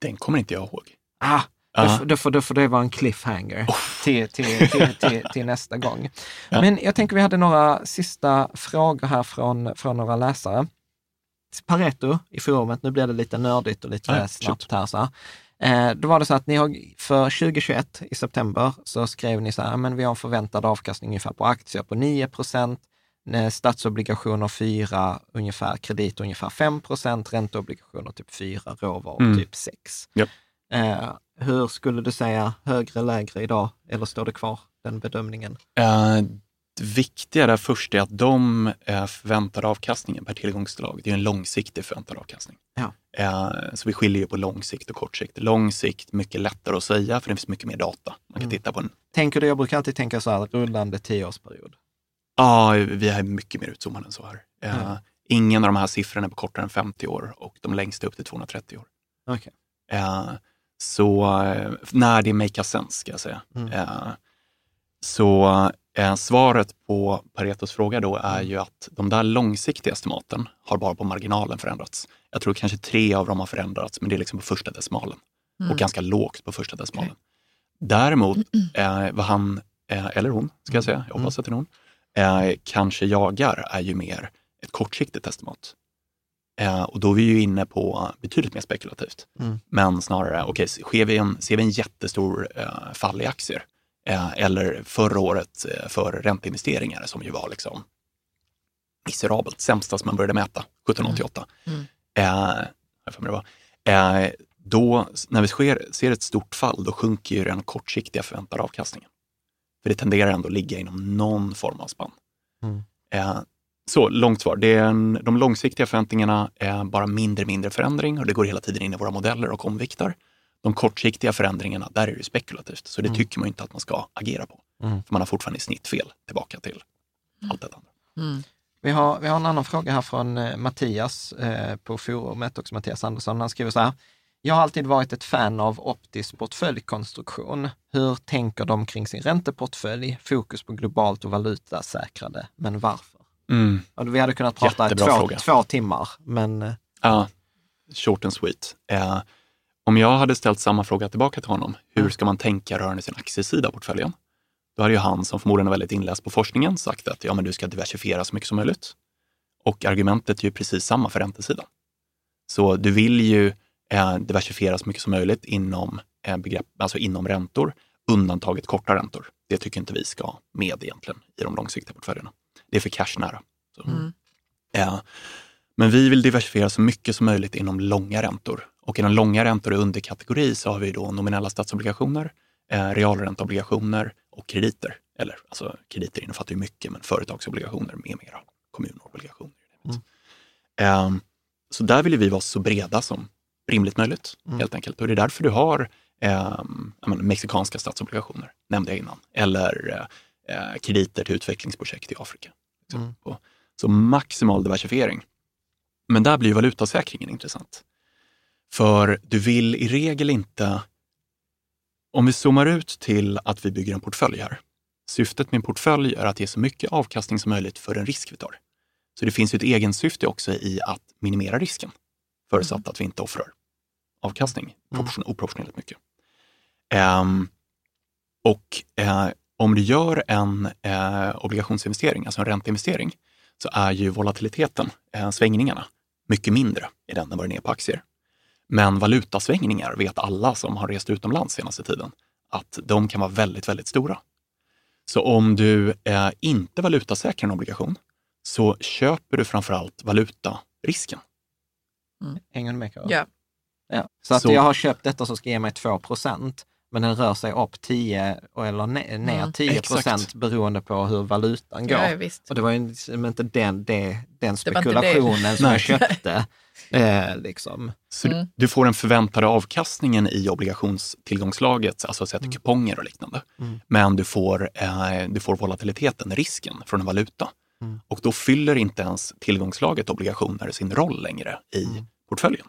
Den kommer inte jag ihåg. Ah, Ja. då, får- då, får, det vara en cliffhanger till, till, till, till, till nästa gång. Ja. Men jag tänker vi hade några sista frågor här från, från några läsare. Pareto i forumet, nu blir det lite nördigt och lite Ja, snabbt här. Så här. Eh, då var det så att ni har för 2021 i september så skrev ni så här, men vi har en förväntad avkastning ungefär på aktier på 9 procent, eh, statsobligationer 4 ungefär, kredit ungefär 5 procent, ränteobligationer typ 4, råvaror Mm. typ 6. Japp. Eh, hur skulle du säga, högre, lägre idag? Eller står det kvar, den bedömningen? Eh, det viktiga där först är att de eh, förväntade avkastningen per tillgångsslag, det är en långsiktig förväntad avkastning. Ja. Eh, så vi skiljer ju på lång sikt och kort sikt. Lång sikt, mycket lättare att säga för det finns mycket mer data. Man kan Mm. titta på en, Tänker du, jag brukar alltid tänka så här, rullande tioårsperiod. ja, vi är mycket mer utzoomade än så här. Eh, Ja. Ingen av de här siffrorna är på kortare än 50 år och de längsta upp till 230 år. Okej. Så eh, när det make sense, ska jag säga. Mm. Eh, så eh, svaret på Paretos fråga då är Mm. ju att de där långsiktiga estimaten har bara på marginalen förändrats. Jag tror kanske tre av dem har förändrats, men det är liksom på första decimalen Mm. och ganska lågt på första decimalen. Däremot, eh, vad han, eh, eller hon, ska jag säga, jag hoppas att det är hon, eh, kanske jagar är ju mer ett kortsiktigt estimat. Eh, och då är vi ju inne på betydligt mer spekulativt. Mm. Men snarare, okej, vi en, ser vi en jättestor eh, fall i aktier eh, eller förra året eh, för ränteinvesteringar som ju var liksom miserabelt, sämsta som man började mäta 1788. Mm. Eh, mig det var. Eh, då, när vi sker, ser ett stort fall, då sjunker ju den kortsiktiga förväntade avkastningen. För det tenderar ändå att ligga inom någon form av spann. Mm. Så långt svar. Det är en, de långsiktiga förväntningarna är bara mindre mindre förändring och det går hela tiden in i våra modeller och omviktar. De kortsiktiga förändringarna, där är det spekulativt, så det Mm. tycker man inte att man ska agera på. Mm. För man har fortfarande i snitt fel tillbaka till allt detta. Mm. Vi har, vi har en annan fråga här från eh, Mattias eh, på forumet, också Mattias Andersson. Han skriver så här. Jag har alltid varit ett fan av optisk portföljkonstruktion. Hur tänker de kring sin ränteportfölj? Fokus på globalt och valutasäkrade, men varför? Och vi hade kunnat prata två, två timmar, men eh, Ja, short and sweet. Eh, om jag hade ställt samma fråga tillbaka till honom, hur ska man tänka rörande sin aktiesida av portföljen? Då hade ju han, som förmodligen är väldigt inläst på forskningen, sagt att ja, men du ska diversifiera så mycket som möjligt. Och argumentet är ju precis samma för räntesidan. Så du vill ju eh, diversifiera så mycket som möjligt inom, eh, begrepp, alltså inom räntor, undantaget korta räntor. Det tycker inte vi ska med egentligen i de långsiktiga portföljerna. Det är för cashnära. Mm. Eh, men vi vill diversifiera så mycket som möjligt inom långa räntor. Och inom långa räntor i underkategori så har vi då nominella statsobligationer, eh, realränteobligationer och krediter. Eller alltså krediter innefattar ju mycket, men företagsobligationer med mera, kommunobligationer. Mm. Eh, så där vill vi vara så breda som rimligt möjligt, Mm. helt enkelt. Och det är därför du har eh, menar, mexikanska statsobligationer, nämnde jag innan, eller eh, eh, krediter till utvecklingsprojekt i Afrika. Liksom. Mm. Så maximal diversifiering. Men där blir valutasäkringen intressant. För du vill i regel inte, om vi zoomar ut till att vi bygger en portfölj här. Syftet med en portfölj är att ge så mycket avkastning som möjligt för den risk vi tar. Så det finns ju ett egensyfte också i att minimera risken, förutsatt att vi inte offrar avkastning proportion, oproportionerligt mycket. Ehm, och eh, om du gör en eh, obligationsinvestering, alltså en ränteinvestering, så är ju volatiliteten, eh, svängningarna, mycket mindre i den än vad den är på aktier. Men valutasvängningar vet alla som har rest utomlands senaste tiden att de kan vara väldigt, väldigt stora. Så om du eh, inte valutasäkrar en obligation så köper du framförallt valutarisken. Hänger du med Karo? Ja. Ja. Så att Så- jag har köpt detta som ska ge mig 2 men den rör sig upp 10 och- eller ne- ner Mm. 10 procent Exakt. beroende på hur valutan går. Ja, ja, visst. Och det var ju liksom inte den, det, den Det inte det. spekulationen som Nej. jag köpte. Eh, liksom. Så Mm. du- du får den förväntade avkastningen i obligationstillgångslaget, alltså sett till kuponger och liknande. Mm. Men du får, eh, du får volatiliteten, risken från en valuta. Mm. Och då fyller inte ens tillgångslaget obligationer sin roll längre i portföljen.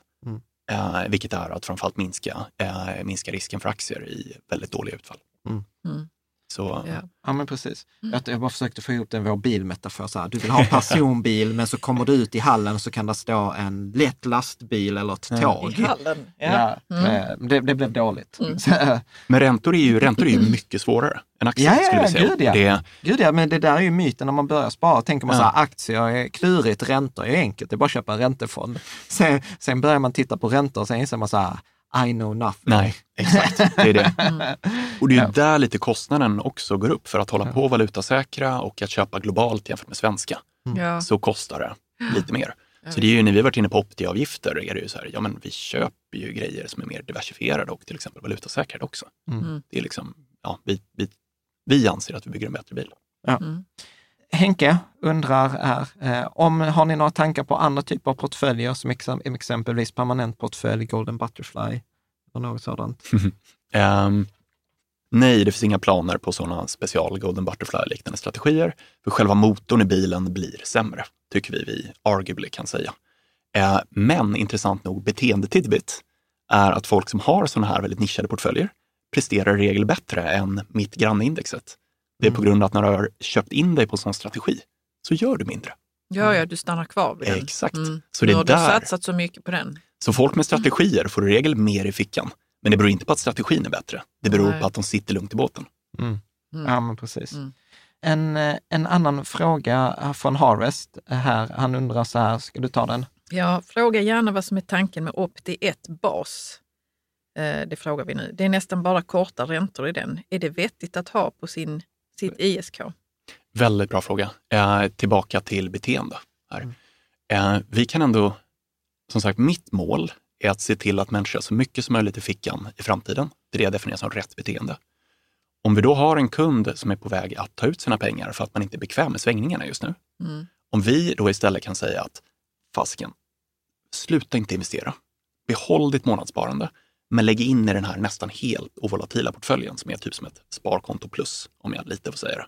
Eh, vilket är att framförallt minska, eh, minska risken för aktier i väldigt dåliga utfall. Mm. Mm. Så Ja. Ja, men precis. Mm. Jag, jag bara försökte få ihop den vår bilmetafor. Så här, du vill ha en personbil, men så kommer du ut i hallen och så kan det stå en lätt lastbil eller ett tåg. I hallen. Ja, Ja. Mm. det, det blev dåligt. Mm. Men räntor är ju, räntor är ju mycket svårare än aktier. Ja, ja, skulle vi säga. gud, ja. Det, Gud ja, men det där är ju myten när man börjar spara. Tänker man Ja. så här, aktier är klurigt, räntor är enkelt, det är bara att köpa en räntefond. Sen, sen börjar man titta på räntor och sen inser man så här, I know nothing. nej, exakt. Det är det. Mm. Och det är ju Ja. där lite kostnaden också går upp för att hålla på och valutasäkra och att köpa globalt jämfört med svenska. Ja. Så kostar det lite mer. Så det är ju när vi varit inne på optieavgifter är det ju så här, ja men vi köper ju grejer som är mer diversifierade och till exempel valutasäkrade också. Mm. Det är liksom, ja, vi, vi, vi anser att vi bygger en bättre bil. Mm. Henke undrar här, eh, om har ni några tankar på andra typer av portföljer som exempelvis permanent portfölj, Golden Butterfly eller något sådant? um, nej, det finns inga planer på sådana special Golden Butterfly-liknande strategier. För själva motorn i bilen blir sämre, tycker vi vi arguably kan säga. Eh, men intressant nog, beteendetidbit är att folk som har sådana här väldigt nischade portföljer presterar i regel bättre än mitt grannindexet. Det är på grund av att när du har köpt in dig på en sån strategi så gör du mindre. Ja, ja, du stannar kvar vid den. Exakt. Mm. Så det är har du där- satsat så mycket på den. Så folk med strategier får i regel mer i fickan. Men det beror inte på att strategin är bättre. Det beror Nej. på att de sitter lugnt i båten. Mm. Ja, men precis. Mm. En, eh, en annan fråga från Harvest här, han undrar så här, ska du ta den? Ja, fråga gärna vad som är tanken med Opti 1 bas. Eh, det frågar vi nu. Det är nästan bara korta räntor i den. Är det vettigt att ha på sin, sitt ISK? Väldigt bra fråga. Eh, tillbaka till beteende. Här. Eh, vi kan ändå, som sagt, mitt mål är att se till att människor har så mycket som möjligt i fickan i framtiden. Det är det jag definierar som rätt beteende. Om vi då har en kund som är på väg att ta ut sina pengar för att man inte är bekväm med svängningarna just nu. Mm. Om vi då istället kan säga att fasiken, sluta inte investera. Behåll ditt månadssparande, men lägg in i den här nästan helt ovolatila portföljen som är typ som ett sparkonto plus, om jag lite får säga det.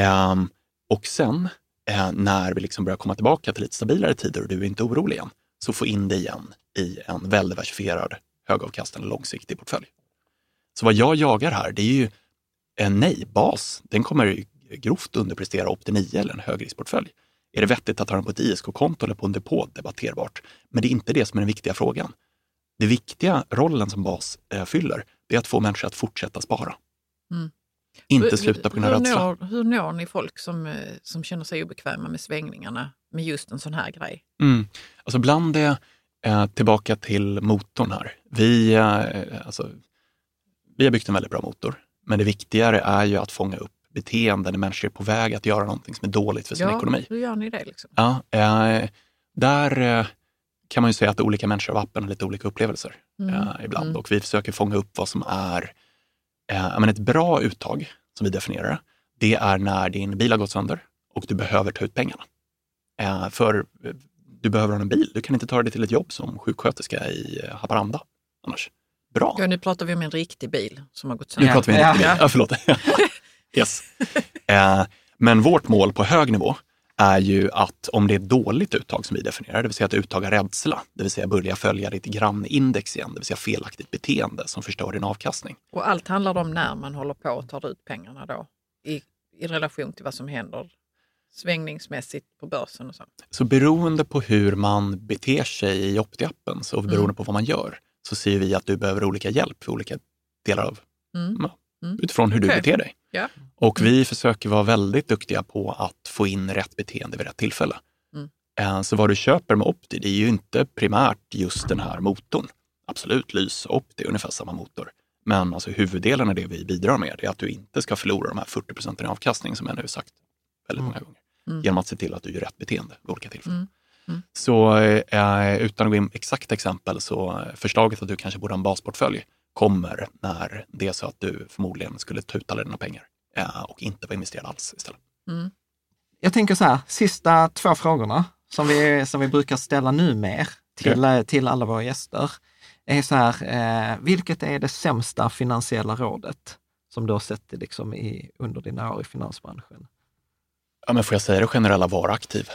Ehm, och sen eh, när vi liksom börjar komma tillbaka till lite stabilare tider och du är inte orolig igen, så få in det igen i en väldiversifierad, högavkastande, långsiktig portfölj. Så vad jag jagar här, det är ju en nej-bas. Den kommer grovt underprestera upp till 9 eller en högriskportfölj. Är det vettigt att ha den på ett ISK-konto eller på en depå? Debatterbart. Men det är inte det som är den viktiga frågan. Det viktiga rollen som bas eh, fyller, det är att få människor att fortsätta spara. Mm. Inte Hur- sluta på grund av hur rädsla. når, hur når ni folk som, eh, som känner sig obekväma med svängningarna med just en sån här grej? Mm. Alltså bland det, eh, tillbaka till motorn här. Vi, eh, alltså, vi har byggt en väldigt bra motor, men det viktigare är ju att fånga upp beteenden när människor är på väg att göra någonting som är dåligt för sin ja, ekonomi. hur gör ni det? Liksom? Ja, eh, där eh, kan man ju säga att olika människor av appen har lite olika upplevelser Mm. eh, ibland och vi försöker fånga upp vad som är eh, men ett bra uttag, som vi definierar det, det är när din bil har gått sönder och du behöver ta ut pengarna. Eh, för eh, du behöver ha en bil, du kan inte ta dig till ett jobb som sjuksköterska i eh, Haparanda annars. Bra! Ja, nu pratar vi om en riktig bil som har gått Nu sönder. pratar vi en Ja. riktig bil. Ja, förlåt. yes. eh, men vårt mål på hög nivå är ju att om det är ett dåligt uttag som vi definierar, det vill säga att uttag av rädsla, det vill säga börja följa ditt grannindex igen, det vill säga felaktigt beteende som förstör din avkastning. Och allt handlar om när man håller på och tar ut pengarna då i, i relation till vad som händer svängningsmässigt på börsen och så. Så beroende på hur man beter sig i Opti-appen, så beroende Mm. på vad man gör, så ser vi att du behöver olika hjälp för olika delar av, Mm. ja, Mm. utifrån hur du Okej. beter dig. Ja. Och vi försöker vara väldigt duktiga på att få in rätt beteende vid rätt tillfälle. Mm. Eh, Så vad du köper med Opti, det är ju inte primärt just den här motorn. Absolut, Lys och Opti är ungefär samma motor. Men alltså huvuddelen av det vi bidrar med är att du inte ska förlora de här 40 procenten i avkastning som jag nu sagt väldigt många gånger. Mm. Genom att se till att du gör rätt beteende vid olika tillfällen. Mm. Mm. Så eh, utan att gå in exakta exempel så eh, förslaget att du kanske borde ha en basportfölj kommer när det är så att du förmodligen skulle ta ut alla dina pengar eh, och inte vara investerad alls istället. Mm. Jag tänker så här, sista två frågorna som vi, som vi brukar ställa nu mer till, eh, till alla våra gäster är så här, eh, vilket är det sämsta finansiella rådet som du har sett liksom i, under dina år i finansbranschen? Ja, men får jag säga det generella, var aktiv.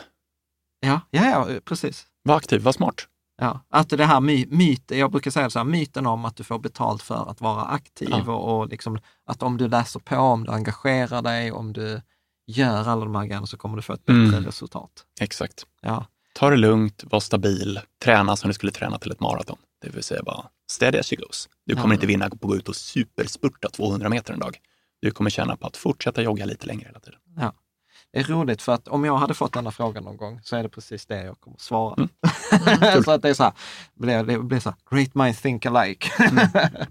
Ja, ja, ja precis. Var aktiv, var smart. Ja, att det här my, myten, jag brukar säga så här, myten om att du får betalt för att vara aktiv Ja. och, och liksom, att om du läser på, om du engagerar dig, om du gör alla de här grejerna så kommer du få ett bättre Mm. resultat. Exakt. Ja. Ta det lugnt, var stabil, träna som du skulle träna till ett maraton. Det vill säga bara steady as she goes. Du kommer Ja. inte vinna på att gå ut och superspurta 200 meter en dag. Du kommer tjäna på att fortsätta jogga lite längre hela tiden. Ja. Det är roligt för att om jag hade fått denna frågan någon gång så är det precis det jag kommer svara. Mm. så att det är så här, det blir, det blir så här, great minds think alike.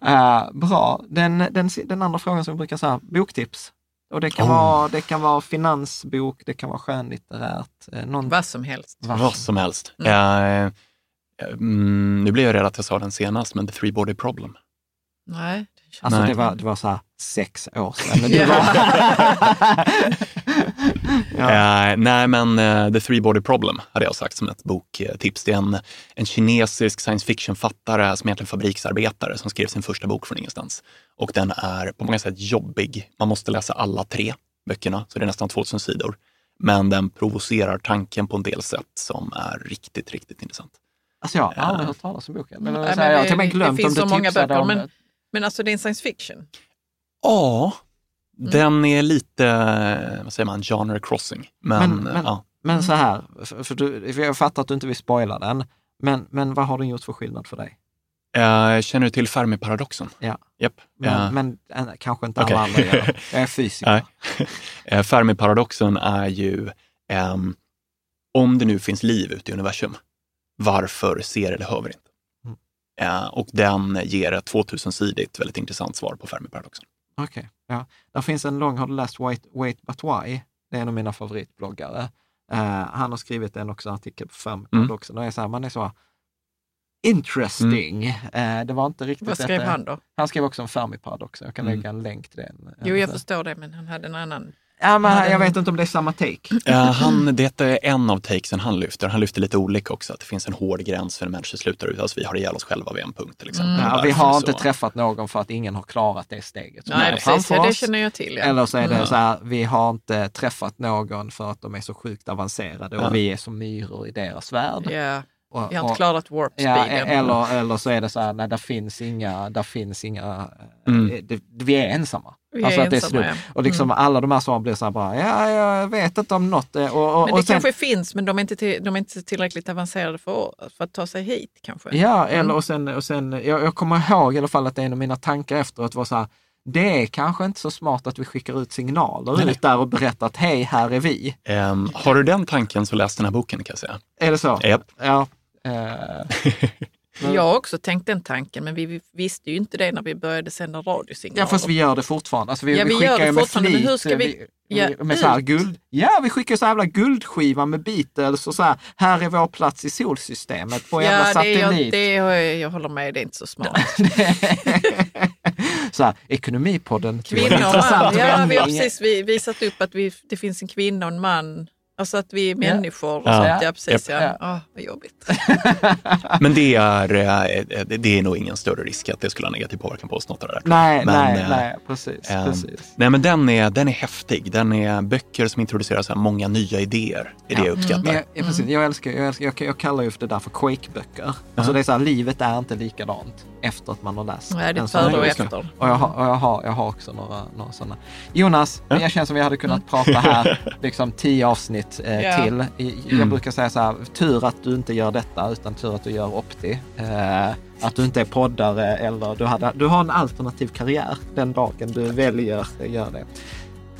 Eh, bra. Den, den, den andra frågan som vi brukar säga, boktips. Och det kan, Oh. vara, det kan vara finansbok, det kan vara skönlitterärt. eh, Någon, Vad som helst. vad- Vad som helst. Mm, nu blir jag rädd att jag sa den senast, men The Three Body Problem. Nej. Det Alltså Nej. det var, det var så här sex år sedan. Men det Ja. var... ja. Eh, nej, men eh, The Three Body Problem hade jag sagt som ett boktips. Det är en, en kinesisk science fiction-fattare som är egentligen fabriksarbetare som skrev sin första bok från ingenstans. Och den är på många sätt jobbig. Man måste läsa alla tre böckerna, så det är nästan 2000 sidor. Men den provocerar tanken på en del sätt som är riktigt, riktigt intressant. Alltså jag har aldrig hört talas om boken. Eller, Nej, så här, men jag har det- till och med det glömt finns om du så många tipsade böcker, om men- det. Men alltså det är en science fiction. Ja, den är lite, vad säger man, genre crossing. Men, Men- men- ja. Men så här, för, du, för jag fattar att du inte vill spoila den, men, men vad har den gjort för skillnad för dig? Eh, känner du till Fermi-paradoxen? Ja. Japp. Men, Eh, men kanske inte alla andra gör. Jag är fysiker. Eh, Fermi-paradoxen är ju, ehm, om det nu finns liv ute i universum, varför ser eller hör vi inte? Mm. Eh, och den ger ett 2000-sidigt väldigt intressant svar på Fermi-paradoxen. Okej, ja. Där finns en lång, har du läst Wait, Wait But Why? Det är en av mina favoritbloggare. Eh, han har skrivit en också artikel på Fermi-paradoxen. Och det är så här, man är så interesting. Eh, det var inte riktigt Vad skrev detta- han då? Han skrev också om Fermi-paradoxen. Jag kan Mm. lägga en länk till den. Jo, jag Så- förstår det, men han hade en annan. Ja, men jag vet inte om det är samma take. Han, det är en av takesen han lyfter. Han lyfter lite olika också, att det finns en hård gräns för när människor slutar ut. Alltså vi har ihjäl oss själva vid en punkt till exempel. Mm. Ja, vi har så- inte träffat någon för att ingen har klarat det steget. Nej, precis. framför Ja, det känner jag till. Ja. Eller så är det Mm. så här, vi har inte träffat någon för att de är så sjukt avancerade Ja. och vi är som myror i deras värld. Ja, Och, vi har inte klarat warp Ja, speeden. eller, eller så är det så här, nej, där finns inga, där finns inga, Mm. eh, det, vi är ensamma. Alltså att det är ensamma, slut. ja. Och liksom Mm. alla de här svaren blir så här bara, ja, jag vet inte om något. Och, och, Men och det sen, kanske finns, men de är inte, till, de är inte tillräckligt avancerade för, för att ta sig hit kanske. Ja, eller Mm. och sen, och sen jag, jag kommer ihåg i alla fall att en av mina tankar efteråt var så här, det är kanske inte så smart att vi skickar ut signaler Nej, ut där och berättar att hej, här är vi. Ehm, har du den tanken så läs den här boken kan jag säga. Är det så? Japp. Ja. Eh, Jag har också tänkt den tanken, men vi visste ju inte det när vi började sända radiosignaler. ja, fast vi gör det fortfarande. Alltså, vi, Ja, vi skickar gör det ju med fortfarande, men flit, hur ska vi- vi, Ja, med så här guld. Ja, vi skickar så här jävla guldskiva med Beatles och så här, här är vår plats i solsystemet på jävla Ja, jag, satellit. det är, jag håller med, det är inte så smart. så här, ekonomipodden. Kvinna och man. Ja, vi har precis vi, visat upp att vi, det finns en kvinna och en man. Alltså att vi är människor. Och Ja. sånt. Ja, precis. Japp. Ja. Ah, vad jobbigt. Men det är, eh, det är nog ingen större risk att det skulle ha negativ påverkan på oss. Något där. Nej, Men, nej, eh, nej, precis. Ehm, precis. Nej, men den är, den är häftig. Den är böcker som introducerar så här många nya idéer. Det är det jag uppskattar. Men jag, ja, precis, jag, älskar, jag, älskar, jag, jag kallar ju det där för Quake-böcker. Alltså det är så här, livet är inte likadant efter att man har läst Nej, det är före och efter. Och jag har, och jag har, jag har också några, några sådana. Jonas, jag känner som vi hade kunnat prata här liksom tio avsnitt eh, Ja. till. Jag brukar säga så här, tur att du inte gör detta utan tur att du gör Opti. Eh, att du inte är poddare eller du, hade, du har en alternativ karriär den dagen du väljer att göra det.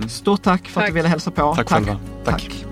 Stort tack för att Tack. du ville hälsa på. Tack själva. Tack. tack.